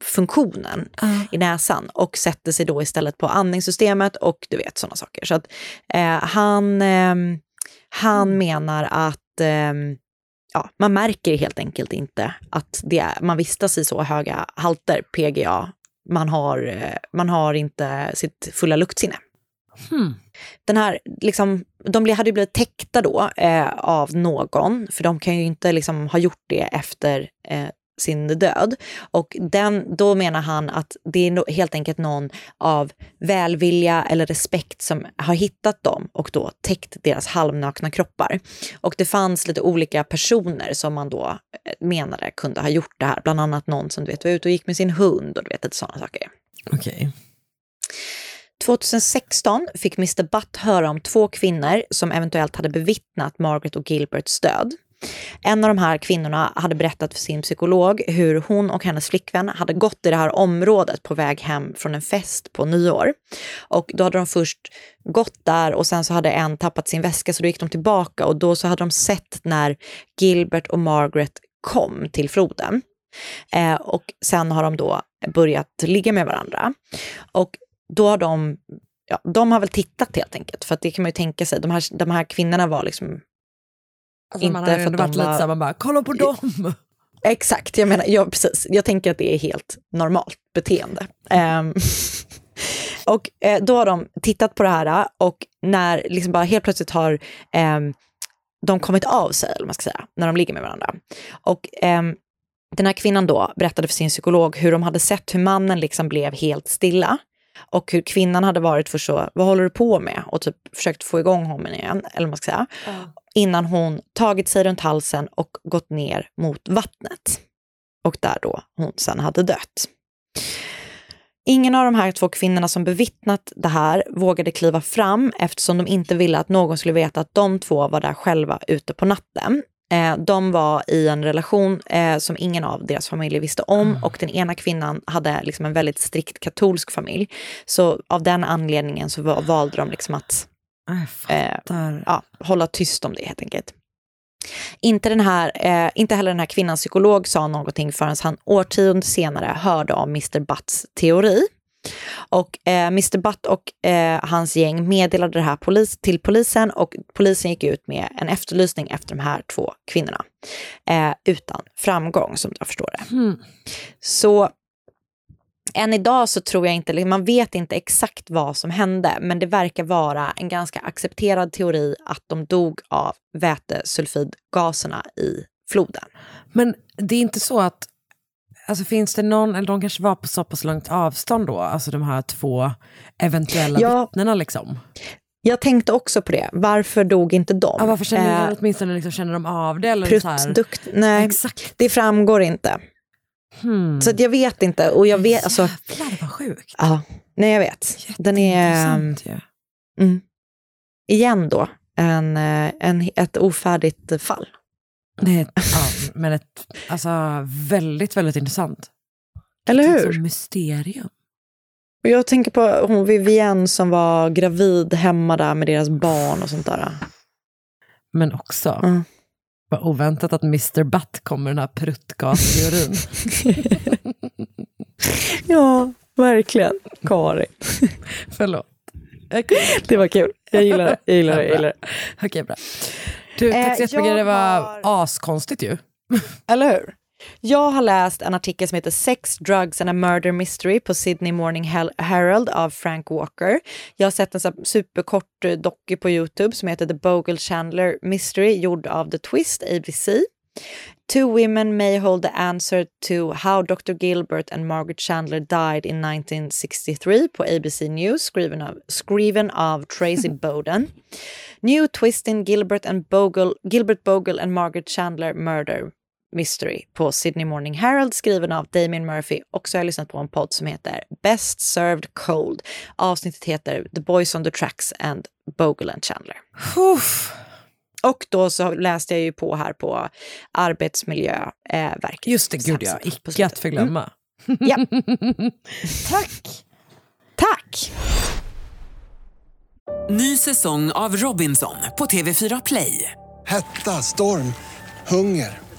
funktionen i näsan och sätter sig då istället på andningssystemet och du vet sådana saker. Så att eh, han, ehm, han menar att ehm, ja, man märker helt enkelt inte att det är, man vistas i så höga halter PGA. Man har, eh, man har inte sitt fulla luktsinne. Hmm. Den här, liksom, de hade ju blivit täckta då eh, av någon, för de kan ju inte liksom, ha gjort det efter eh, sin död. Och den, då menar han att det är helt enkelt någon av välvilja eller respekt som har hittat dem och då täckt deras halvnakna kroppar. Och det fanns lite olika personer som man då eh, menade kunde ha gjort det här. Bland annat någon som du vet var ute och gick med sin hund och du vet lite sådana saker. Okej. 2016 fick Mr Butt höra om två kvinnor som eventuellt hade bevittnat Margaret och Gilberts död. En av de här kvinnorna hade berättat för sin psykolog hur hon och hennes flickvän hade gått i det här området på väg hem från en fest på nyår. Och då hade de först gått där och sen så hade en tappat sin väska så då gick de tillbaka och då så hade de sett när Gilbert och Margaret kom till floden. Eh, och sen har de då börjat ligga med varandra. Och då har de, ja, de har väl tittat helt enkelt, för att det kan man ju tänka sig, de här, de här kvinnorna var liksom Alltså, man Inte har ju för att varit de lite var- såhär, man bara, kolla på dem! Exakt, jag menar, ja, precis. Jag tänker att det är helt normalt beteende. Ehm, och eh, då har de tittat på det här och när liksom bara helt plötsligt har ehm, de kommit av sig, eller man ska säga, när de ligger med varandra. Och ehm, den här kvinnan då berättade för sin psykolog hur de hade sett hur mannen liksom blev helt stilla. Och hur kvinnan hade varit för så, vad håller du på med? Och typ försökt få igång honom igen, eller man ska säga. Innan hon tagit sig runt halsen och gått ner mot vattnet. Och där då hon sen hade dött. Ingen av de här två kvinnorna som bevittnat det här vågade kliva fram eftersom de inte ville att någon skulle veta att de två var där själva ute på natten. Eh, de var i en relation eh, som ingen av deras familjer visste om och den ena kvinnan hade liksom en väldigt strikt katolsk familj. Så av den anledningen så va- valde de liksom att eh, ja, hålla tyst om det helt enkelt. Inte, den här, eh, inte heller den här kvinnans psykolog sa någonting förrän han årtionden senare hörde om Mr. Butts teori. Och eh, Mr. Butt och eh, hans gäng meddelade det här polis, till polisen och polisen gick ut med en efterlysning efter de här två kvinnorna. Eh, utan framgång som jag förstår det. Hmm. Så än idag så tror jag inte, man vet inte exakt vad som hände, men det verkar vara en ganska accepterad teori att de dog av vätesulfidgaserna i floden. Men det är inte så att, alltså finns det någon, eller de kanske var på så pass långt avstånd då, alltså de här två eventuella Ja. vittnena liksom? Jag tänkte också på det, varför dog inte de? Ja, varför känner, Eh, åtminstone liksom, känner de av det? Eller så här? Nej, det framgår inte. Hmm. Så jag vet inte, och jag vet, alltså, Jävlar vad sjukt. ja, nej jag vet. Den är, ju. mm, igen då, en, eh, en, ett ofärdigt fall. Det är ett, ja, men ett, alltså väldigt, väldigt intressant. Eller Ett hur? sånt mysterium. Och jag tänker på hon Vivienne som var gravid hemma där med deras barn och sånt där. Men också, Mm. Vad oväntat att Mr. Butt kommer den här pruttgasteorin. Ja, verkligen. Karin. Förlåt. Det var kul. Jag gillar det. Jag gillar det. Jag gillar det. Okej, bra. Du, tack Eh, så jättemycket. Det var askonstigt ju. Eller hur? Jag har läst en artikel som heter Sex, Drugs and a Murder Mystery på Sydney Morning Herald av Frank Walker. Jag har sett en superkort eh, docu på Youtube som heter The Bogle Chandler Mystery gjord av The Twist, ABC. Two women may hold the answer to how Dr. Gilbert and Margaret Chandler died in 1963 på ABC News, skriven av, skriven av Tracy Bowden. New twist in Gilbert, and Bogle, Gilbert Bogle and Margaret Chandler murder mystery på Sydney Morning Herald skriven av Damien Murphy. Och så har jag lyssnat på en podd som heter Best Served Cold. Avsnittet heter The Boys on the Tracks and Bogle and Chandler. Uff. Och då så läste jag ju på här på Arbetsmiljöverket. Just det, gud ja. Icke att förglömma. Mm. Ja. Tack! Tack! Ny säsong av Robinson på TV4 Play. Hetta, storm, hunger.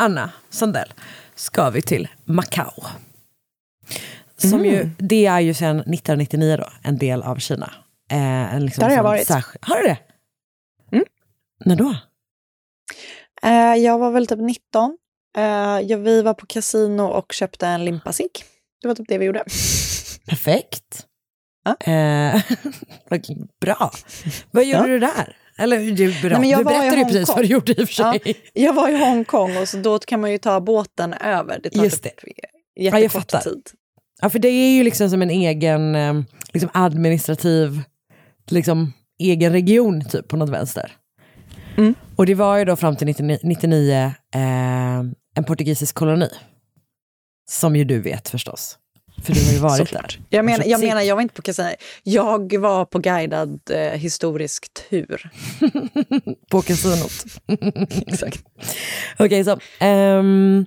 Anna Sandell, ska vi till Macao. Som Mm. ju, det är ju sedan 1999 då, en del av Kina. Eh, liksom Där har jag varit. särskild- har du det? Mm. När då? Eh, jag var väl typ 19. Eh, ja, vi var på kasino och köpte en limpacigg. Det var typ det vi gjorde. Perfekt. Eh, vad bra. Vad gjorde Ja. du där? Eller du, bra. Nej, men jag du berättade ju precis vad du gjorde i och för sig. Ja, jag var i Hongkong och så då kan man ju ta båten över. Det tar Just typ Ja, jag jättekort fattar. tid. Ja, för det är ju liksom som en egen eh, liksom administrativ liksom, egen region typ på något vänster. Mm. Och det var ju då fram till 99, 99 eh, en portugisisk koloni. Som ju du vet förstås. För du har ju varit där. Jag, menar, Och jag menar, jag var inte på kasino. Jag var på guidad eh, historisk tur. på kasinot. Exakt. Okej, så. ehm,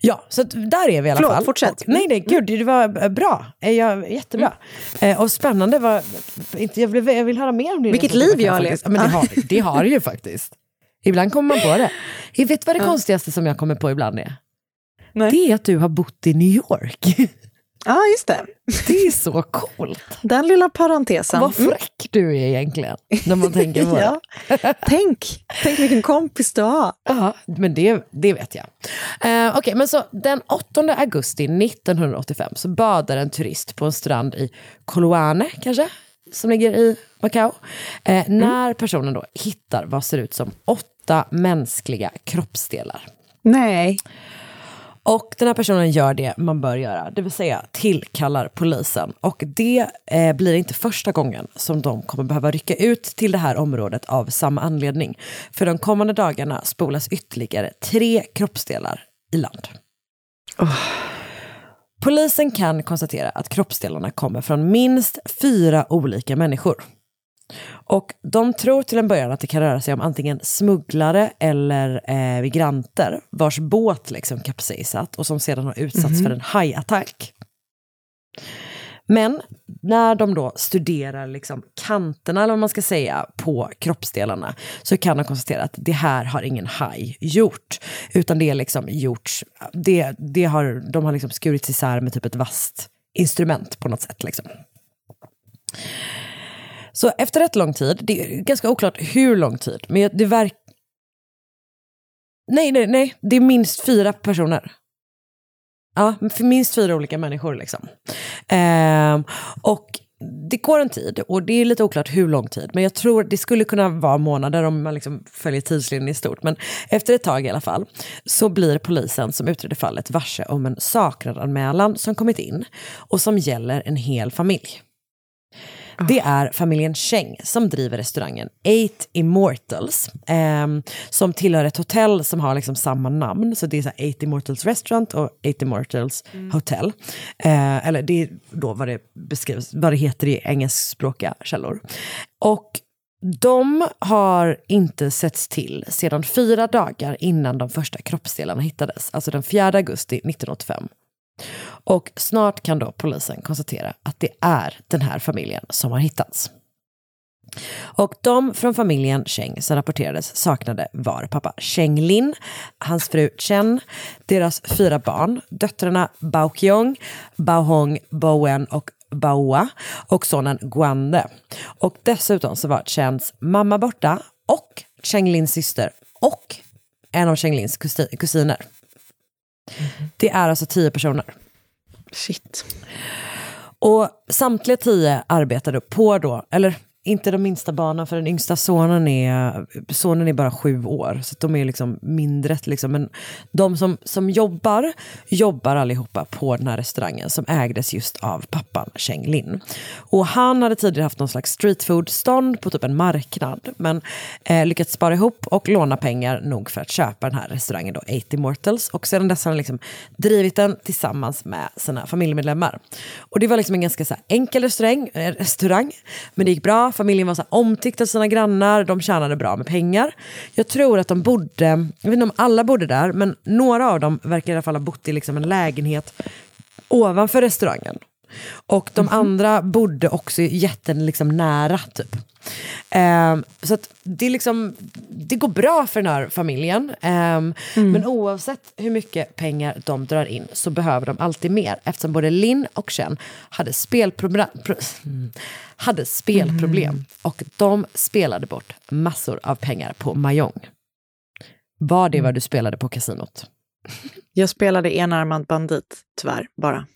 ja, så där är vi i alla Förlåt, fall. fortsätt. Och, nej, nej, gud, det var eh, bra. Eh, Ja, jättebra. Eh, och spännande var... Inte, jag, vill, jag vill höra mer om det. Vilket liv jag har levt. Ja, men det, har, det har det ju faktiskt. Ibland kommer man på det. Jag vet vad det konstigaste som jag kommer på ibland är? Det är att du har bott i New York. Ja, just det. Det är så coolt. Den lilla parentesen. Vad fräck du är egentligen, när man tänker på ja. det. Tänk, tänk vilken kompis du har. Ja, men det, det vet jag. Eh, Okej, men så den 8 augusti 1985 så badar en turist på en strand i Koloane, kanske, som ligger i Macao. Eh, När personen då hittar vad ser ut som åtta mänskliga kroppsdelar. Nej. Och den här personen gör det man bör göra, det vill säga tillkallar polisen. Och det eh, blir inte första gången som de kommer behöva rycka ut till det här området av samma anledning. För de kommande dagarna spolas ytterligare tre kroppsdelar i land. Polisen kan konstatera att kroppsdelarna kommer från minst fyra olika människor. Och de tror till en början att det kan röra sig om antingen smugglare eller eh, migranter vars båt liksom kapsejsat och som sedan har utsatts Mhm. för en hajattack. Men när de då studerar liksom kanterna, eller vad man ska säga, på kroppsdelarna så kan de konstatera att det här har ingen haj gjort. Utan det är liksom gjorts, det, det har, de har liksom skurits isär med typ ett vasst instrument på något sätt. Liksom. Så efter rätt lång tid, det är ganska oklart hur lång tid, men det verkar... Nej, nej, nej, det är minst fyra personer. Ja, för minst fyra olika människor liksom. Ehm, och det går en tid och det är lite oklart hur lång tid, men jag tror det skulle kunna vara månader om man liksom följer tidslinjen i stort. Men efter ett tag i alla fall så blir polisen som utreder fallet varse om en saknadanmälan som kommit in och som gäller en hel familj. Det är familjen Cheng som driver restaurangen Eight Immortals. ehm, som tillhör ett hotell som har liksom samma namn. Så det är så Eight Immortals Restaurant och Eight Immortals Hotel. Eh, eller det är då vad det beskrivs, vad det heter i engelskspråkiga källor. Och de har inte setts till sedan fyra dagar innan de första kroppsdelarna hittades. Alltså den 4 augusti 1985. Och snart kan då polisen konstatera att det är den här familjen som har hittats. Och de från familjen Cheng som rapporterades saknade var pappa Cheng Lin, hans fru Chen, deras fyra barn, döttrarna Bao Kyong, Bao Hong, Bo Wen och Baoa och sonen Guande. Och dessutom så var Chens mamma borta och Cheng Lins syster och en av Cheng Lins kusi- kusiner. Det är alltså tio personer. Shit. Och samtliga tio arbetade på då, eller inte de minsta barnen, för den yngsta sonen är, sonen är bara sju år, så de är liksom mindre. Liksom. Men de som, som jobbar, jobbar allihopa på den här restaurangen som ägdes just av pappan Cheng Lin. Och han hade tidigare haft någon slags streetfood-stånd på typ en marknad, men eh, lyckats spara ihop och låna pengar nog för att köpa den här restaurangen, då 80 Mortals. Och sedan dess har han liksom drivit den tillsammans med sina familjemedlemmar. Och det var liksom en ganska så här enkel restaurang, eh, restaurang, men det gick bra. Familjen var så omtyckt av sina grannar, de tjänade bra med pengar. Jag tror att de bodde, jag vet inte om alla bodde där, men några av dem verkar i alla fall ha bott i liksom en lägenhet ovanför restaurangen. Och de andra bodde också jätten liksom nära typ. Ehm, så att det, liksom, det går bra för den här familjen. Ehm, Men oavsett hur mycket pengar de drar in så behöver de alltid mer. Eftersom både Linn och Chen hade spelproblem, pro, mm, hade spelproblem. Och de spelade bort massor av pengar på Mahjong. Var det vad du spelade på kasinot? Jag spelade enarmad bandit, tyvärr, bara.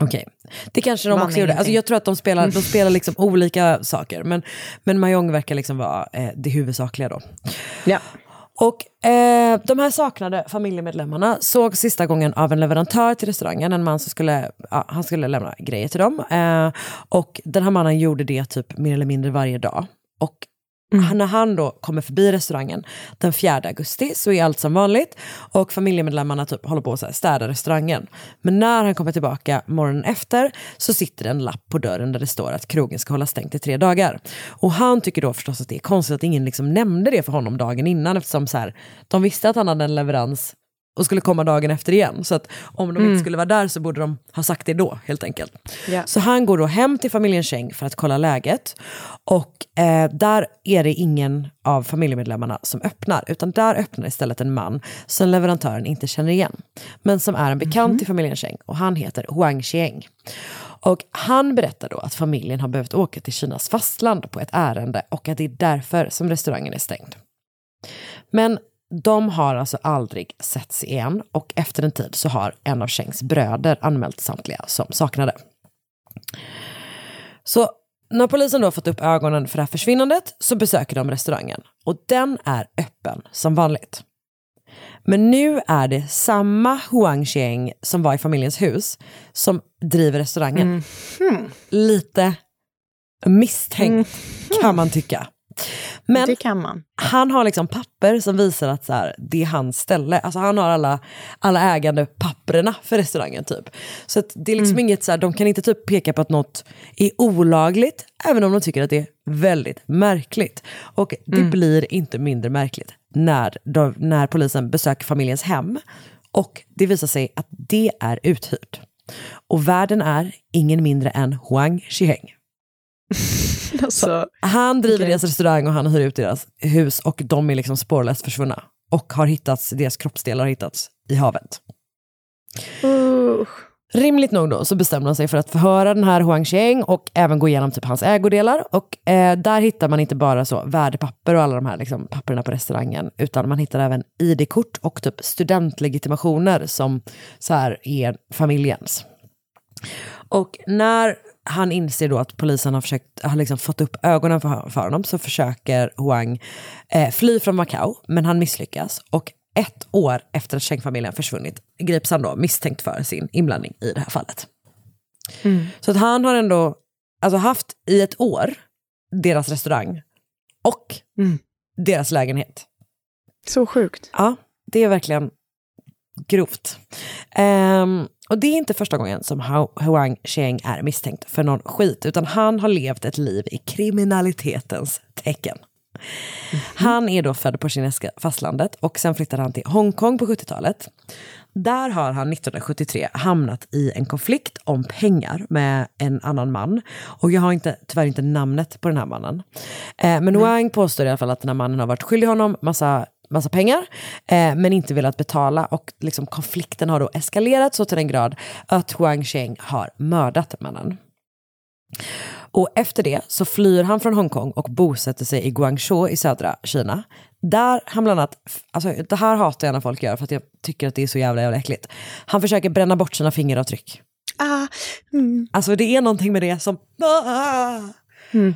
Okej, det kanske de Vann också gjorde. Alltså jag tror att de spelar, de spelar liksom olika saker. Men, men Mahjong verkar liksom vara eh, det huvudsakliga då. Ja. Och eh, de här saknade familjemedlemmarna såg sista gången av en leverantör till restaurangen, en man som skulle, ja, han skulle lämna grejer till dem. Eh, och den här mannen gjorde det typ mer eller mindre varje dag. Och Mm. när han då kommer förbi restaurangen den 4 augusti så är allt som vanligt och familjemedlemmarna typ håller på att städa restaurangen. Men när han kommer tillbaka morgonen efter så sitter det en lapp på dörren där det står att krogen ska hålla stängt i tre dagar. Och han tycker då förstås att det är konstigt att ingen liksom nämnde det för honom dagen innan eftersom så här, de visste att han hade en leverans och skulle komma dagen efter igen. Så att om de Mm. inte skulle vara där så borde de ha sagt det då helt enkelt. Ja. Så han går då hem till familjen Cheng för att kolla läget. Och eh, där är det ingen av familjemedlemmarna som öppnar, utan där öppnar istället en man som leverantören inte känner igen. Men som är en bekant till familjen Cheng och han heter Huang Xieng. Och han berättar då att familjen har behövt åka till Kinas fastland på ett ärende och att det är därför som restaurangen är stängd. Men de har alltså aldrig setts igen och efter en tid så har en av Chengs bröder anmält samtliga som saknade. Så när polisen då fått upp ögonen för det här försvinnandet så besöker de restaurangen och den är öppen som vanligt. Men nu är det samma Huang Xieng som var i familjens hus som driver restaurangen. Lite misstänkt kan man tycka. Men det kan man. han har liksom papper som visar att så här, det är hans ställe. Alltså han har alla, alla ägande papperna för restaurangen typ. Så det är liksom inget så här, de kan inte typ peka på att något är olagligt, även om de tycker att det är väldigt märkligt. Och det blir inte mindre märkligt när, de, när polisen besöker familjens hem och det visar sig att det är uthyrt. Och värden är ingen mindre än Huang Xieng. Alltså, Han driver Okej. deras restaurang och han hyr ut deras hus och de är liksom spårlöst försvunna. Och har hittats, deras kroppsdelar har hittats i havet. Rimligt nog då så bestämmer de sig för att förhöra den här Huang Xieng och även gå igenom typ hans ägodelar. Och eh, där hittar man inte bara så värdepapper och alla de här liksom, papperna på restaurangen, utan man hittar även ID-kort och typ studentlegitimationer som så här är familjens. Och när han inser då att polisen har, försökt, har liksom fått upp ögonen för, för honom så försöker Huang eh, fly från Macau, men han misslyckas. Och ett år efter att Cheng-familjen försvunnit grips han då misstänkt för sin inblandning i det här fallet. Så att han har ändå alltså haft i ett år deras restaurang och deras lägenhet. Så sjukt. Ja, det är verkligen grovt. Ehm, och det är inte första gången som Hu- Huang Xieng är misstänkt för någon skit, utan han har levt ett liv i kriminalitetens tecken. Han är då född på kinesiska fastlandet och sen flyttade han till Hongkong på 70-talet. Där har han 1973 hamnat i en konflikt om pengar med en annan man. Och jag har inte, tyvärr inte namnet på den här mannen. Eh, men Wang påstår i alla fall att den här mannen har varit skyldig honom massa massa pengar, eh, men inte velat betala. Och liksom konflikten har då eskalerat så till den grad att Huang Sheng har mördat mannen. Och efter det så flyr han från Hongkong och bosätter sig i Guangzhou i södra Kina. Där han bland annat, alltså det här hatar jag när folk gör för att jag tycker att det är så jävla, jävla äckligt. Han försöker bränna bort sina fingeravtryck. Ah, mm. Alltså det är någonting med det som... Ah! Mm.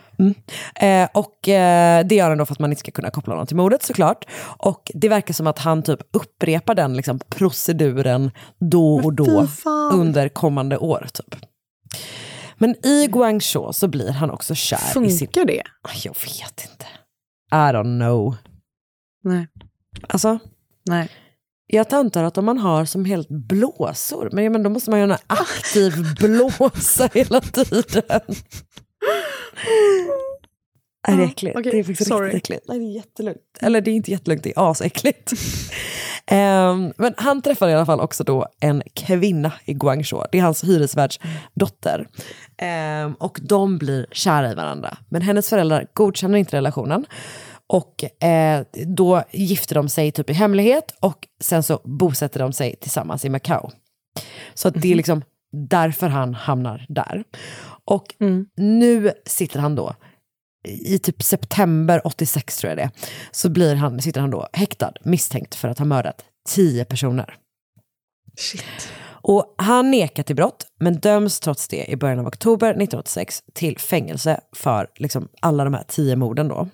Eh, och eh, det gör han då för att man inte ska kunna koppla honom till mordet såklart. Och det verkar som att han typ upprepar den liksom, proceduren då och då under kommande år. Typ. Men i Guangzhou så blir han också kär Funkar i sin... det? Jag vet inte. I don't know. Nej. Alltså, Nej. jag antar att om man har som helt blåsor, men, ja, men då måste man ju ha en aktiv blåsa hela tiden. Nej, det är äckligt. okej, Det är faktiskt sorry. riktigt äckligt. Nej, det är jättelugnt. Eller det är inte jättelugnt, det är asäckligt. Ehm, men han träffar i alla fall också då en kvinna i Guangzhou. Det är hans hyresvärds dotter. Ehm, och de blir kära i varandra. Men hennes föräldrar godkänner inte relationen. Och eh, då gifter de sig typ i hemlighet och sen så bosätter de sig tillsammans i Macao. Så det är liksom därför han hamnar där. Och nu sitter han då i typ september 86 tror jag det så blir han, sitter han då häktad misstänkt för att ha mördat tio personer. Och han nekar till brott, men döms trots det i början av oktober 1986 till fängelse för liksom alla de här tio morden då.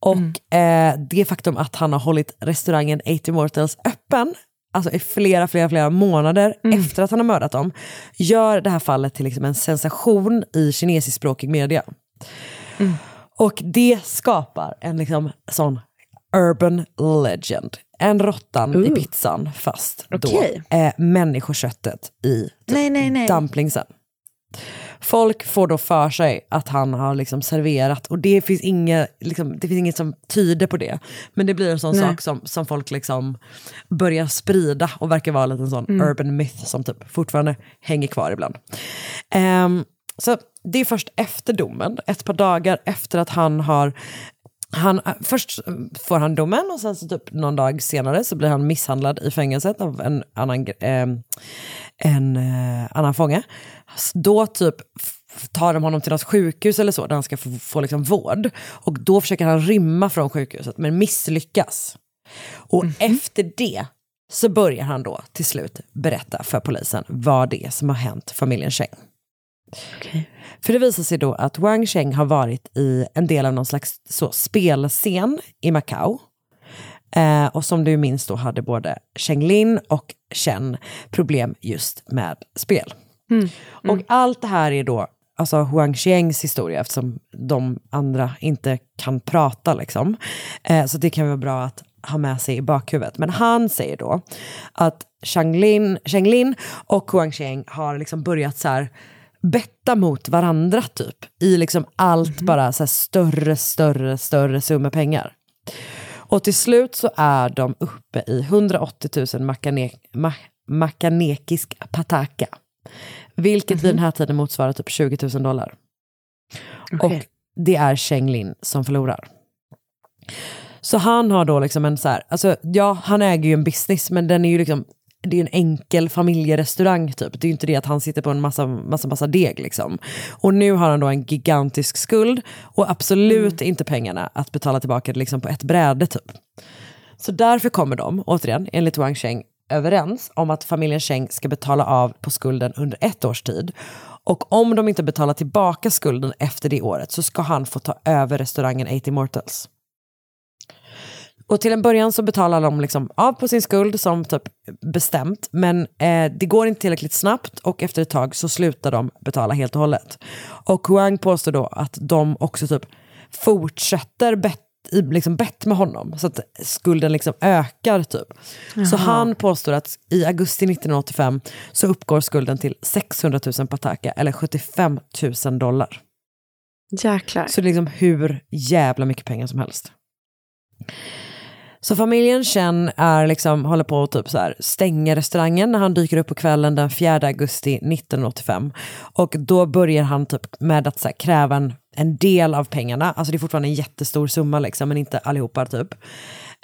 Och eh, det faktum att han har hållit restaurangen 80 Mortals öppen alltså i flera, flera, flera månader efter att han har mördat dem, gör det här fallet till liksom en sensation i kinesiskspråkig media. Och det skapar en liksom sån urban legend. En råttan i Ooh. pizzan fast då Okej. eh, människoköttet i typ Nej, nej, nej. dumplingsen. Folk får då för sig att han har liksom serverat och det finns, inget, liksom, det finns inget som tyder på det. Men det blir en sån Nej. sak som, som folk liksom börjar sprida och verkar vara lite en sån Mm. urban myth som typ fortfarande hänger kvar ibland. Ehm, så det är först efter domen, ett par dagar efter att han har han, först får han domen och sen så typ någon dag senare så blir han misshandlad i fängelset av en annan, ehm, en eh, annan fånge. Då typ tar de honom till något sjukhus eller så där han ska få, få liksom vård. Och då försöker han rymma från sjukhuset men misslyckas. Och efter det så börjar han då till slut berätta för polisen vad det är som har hänt familjen Cheng. För det visar sig då att Wang Cheng har varit i en del av någon slags så, spelscen i Macao. Eh, och som du minns då hade både Cheng Lin och Chen problem just med spel. Och allt det här är då alltså Huang Xiangs historia eftersom de andra inte kan prata. Liksom. Eh, så det kan vara bra att ha med sig i bakhuvudet. Men han säger då att Cheng Lin, Cheng Lin och Huang Xiang har liksom börjat så här betta mot varandra typ. I liksom allt bara så större, större, större summor pengar. Och till slut så är de uppe i 180 000 makane, ma, makanekisk pataka. Vilket vid den här tiden motsvarar typ 20 000 dollar. Och det är Cheng Lin som förlorar. Så han har då liksom en så här, alltså ja han äger ju en business men den är ju liksom, det är en enkel familjerestaurang typ. Det är ju inte det att han sitter på en massa, massa, massa deg liksom. Och nu har han då en gigantisk skuld och absolut inte pengarna att betala tillbaka det liksom på ett bräde typ. Så därför kommer de, återigen, enligt Wang Sheng, överens om att familjen Cheng ska betala av på skulden under ett års tid. Och om de inte betalar tillbaka skulden efter det året så ska han få ta över restaurangen 80 Mortals. Och till en början så betalar de liksom av på sin skuld som typ bestämt, men eh, det går inte tillräckligt snabbt och efter ett tag så slutar de betala helt och hållet. Och Huang påstår då att de också typ fortsätter bett, liksom bett med honom, så att skulden liksom ökar typ. Så Jaha. han påstår att i augusti 1985 så uppgår skulden till 600 000 pataka eller 75 000 dollar. Jäklar. Så liksom hur jävla mycket pengar som helst. Så familjen Chen är liksom, håller på att typ så här, stänga restaurangen när han dyker upp på kvällen den 4 augusti 1985. Och då börjar han typ med att så här, kräva en, en del av pengarna. Alltså det är fortfarande en jättestor summa liksom, men inte allihopa typ.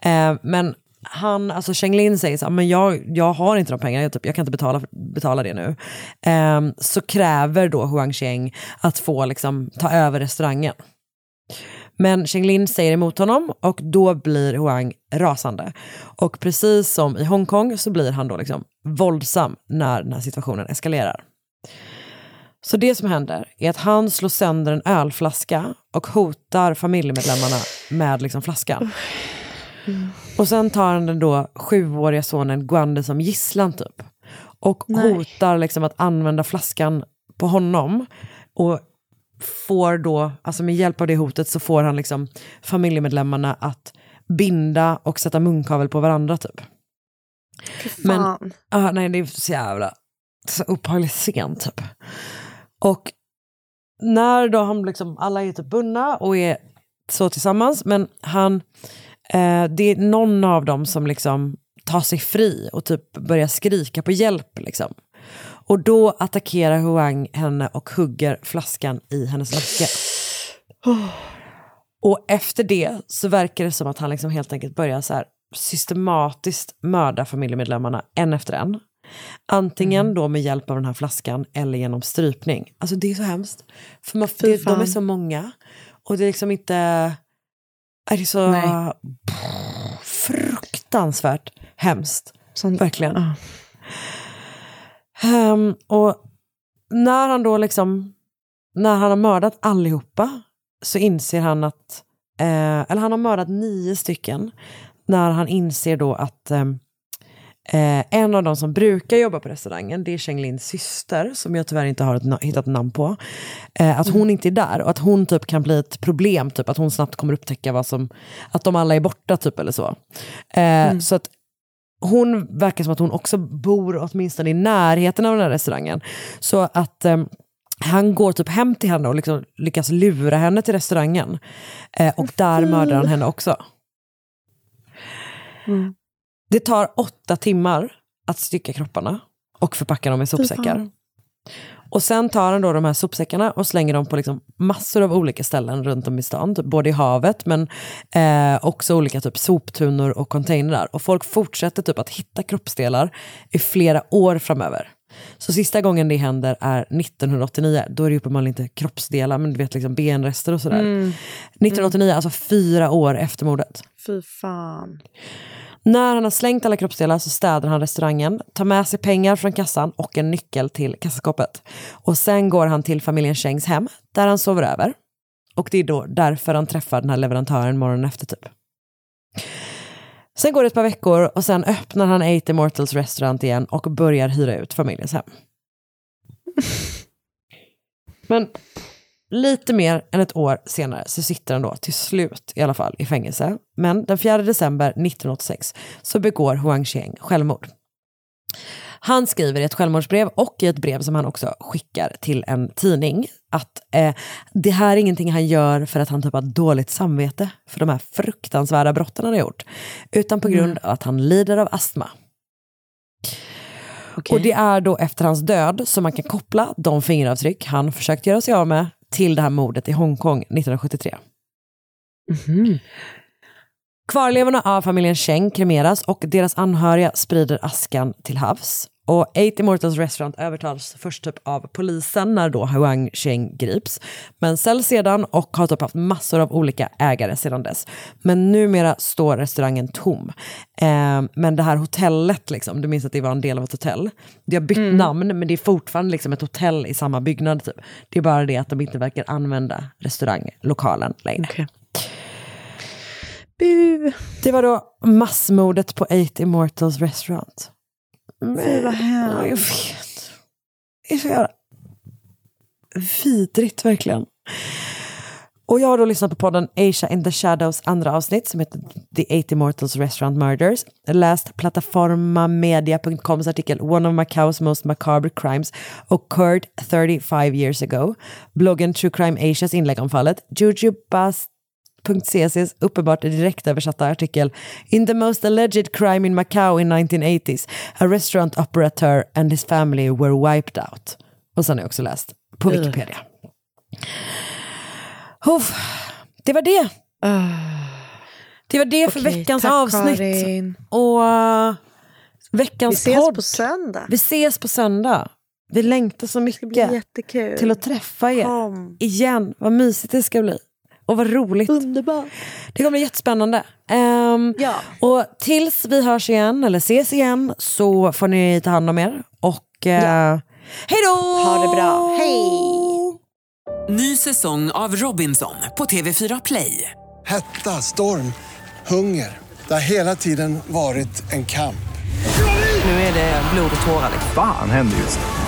Eh, men han, alltså Cheng Lin säger så här, men jag, jag har inte de pengarna, jag, typ, jag kan inte betala, betala det nu. Eh, så kräver då Huang Cheng att få liksom, ta över restaurangen. Men Cheng Lin säger emot honom och då blir Huang rasande. Och precis som i Hongkong så blir han då liksom våldsam när den här situationen eskalerar. Så det som händer är att han slår sönder en ölflaska och hotar familjemedlemmarna med liksom flaskan. Och sen tar han den då sjuåriga sonen Guande som gisslan typ. Och Nej. hotar liksom att använda flaskan på honom. Och får då, alltså med hjälp av det hotet så får han liksom familjemedlemmarna att binda och sätta munkavel på varandra typ. Men, ah, nej det är så jävla så upphagligt sent typ. Och när då han liksom, alla är typ bundna och är så tillsammans, men han, eh, det är någon av dem som liksom tar sig fri och typ börjar skrika på hjälp liksom. Och då attackerar Huang henne och hugger flaskan i hennes nacke. Och efter det så verkar det som att han liksom helt enkelt börjar så här systematiskt mörda familjemedlemmarna en efter en. Antingen då med hjälp av den här flaskan eller genom strypning. Alltså det är så hemskt. För man, det, de är så många och det är liksom inte... Är det så Nej. fruktansvärt hemskt. Sånt- Verkligen. Ja. Ehm, och när han då liksom, när han har mördat allihopa så inser han att, eh, eller han har mördat nio stycken, när han inser då att ehm, eh, en av de som brukar jobba på restaurangen, det är Cheng Lins syster, som jag tyvärr inte har na- hittat namn på, eh, att hon inte är där och att hon typ kan bli ett problem, typ att hon snabbt kommer upptäcka vad som, att de alla är borta typ eller så. Eh, Så att hon verkar som att hon också bor åtminstone i närheten av den här restaurangen. Så att ehm, han går typ hem till henne och liksom lyckas lura henne till restaurangen. Eh, och där mördar han henne också. Mm. Det tar åtta timmar att stycka kropparna och förpacka dem i sopsäckar. Och sen tar han då de här sopsäckarna och slänger dem på liksom massor av olika ställen runt om i stan. Typ både i havet men eh, också olika typ soptunnor och containrar. Och folk fortsätter typ att hitta kroppsdelar i flera år framöver. Så sista gången det händer är 1989. Då är det uppenbarligen inte kroppsdelar men du vet liksom benrester och sådär. Mm. 1989, alltså fyra år efter mordet. Fy fan. När han har slängt alla kroppsdelar så städar han restaurangen, tar med sig pengar från kassan och en nyckel till kassaskåpet. Och sen går han till familjen Chengs hem, där han sover över. Och det är då därför han träffar den här leverantören morgonen efter typ. Sen går det ett par veckor och sen öppnar han Eight Immortals restaurant igen och börjar hyra ut familjens hem. Men lite mer än ett år senare så sitter han då till slut i alla fall i fängelse. Men den 4 december 1986 så begår Huang Xiang självmord. Han skriver i ett självmordsbrev och i ett brev som han också skickar till en tidning att eh, det här är ingenting han gör för att han typ har dåligt samvete för de här fruktansvärda brotten han har gjort, utan på grund av att han lider av astma. Och det är då efter hans död som man kan koppla de fingeravtryck han försökt göra sig av med till det här mordet i Hongkong 1973. Kvarlevorna av familjen Cheng kremeras och deras anhöriga sprider askan till havs. Och Eight Immortals Restaurant övertas först typ av polisen när då Huang Cheng grips. Men säljs sedan och har typ haft massor av olika ägare sedan dess. Men numera står restaurangen tom. Eh, men det här hotellet, liksom, du minns att det var en del av ett hotell. Det har bytt namn men det är fortfarande liksom ett hotell i samma byggnad. Typ. Det är bara det att de inte verkar använda restauranglokalen längre. Bu. Det var då massmordet på Eight Immortals Restaurant. Fy vad Ja, jag hemskt. vet. Det är så jävla vidrigt verkligen. Och jag har då lyssnat på podden Asia in the Shadows andra avsnitt som heter The Eight Immortals Restaurant Murders. Läst plataformamedia.coms artikel One of Macaus most macabre crimes occurred 35 years ago. Bloggen True Crime Asias inlägg om fallet. Jujubas.cc's uppenbart direktöversatta artikel In the most alleged crime in Macau in 1980s a restaurant operator and his family were wiped out. Och sen har jag också läst på Wikipedia. Uff, det var det. Det var det för Okej, veckans tack, avsnitt. Karin. Och uh, veckans Vi ses podd. på söndag. Vi ses på söndag. Vi längtar så mycket till att träffa er Kom. igen. Vad mysigt det ska bli. Och vad roligt. Underbart. Det kommer bli jättespännande. Ehm, Ja. Och tills vi hörs igen, eller ses igen, så får ni ta hand om er. Och uh, hej då! Ha det bra. Hej! Ny säsong av Robinson på TV4 Play. Hetta, storm, hunger. Det har hela tiden varit en kamp. Nu är det blod och tårar. Fan händer just nu.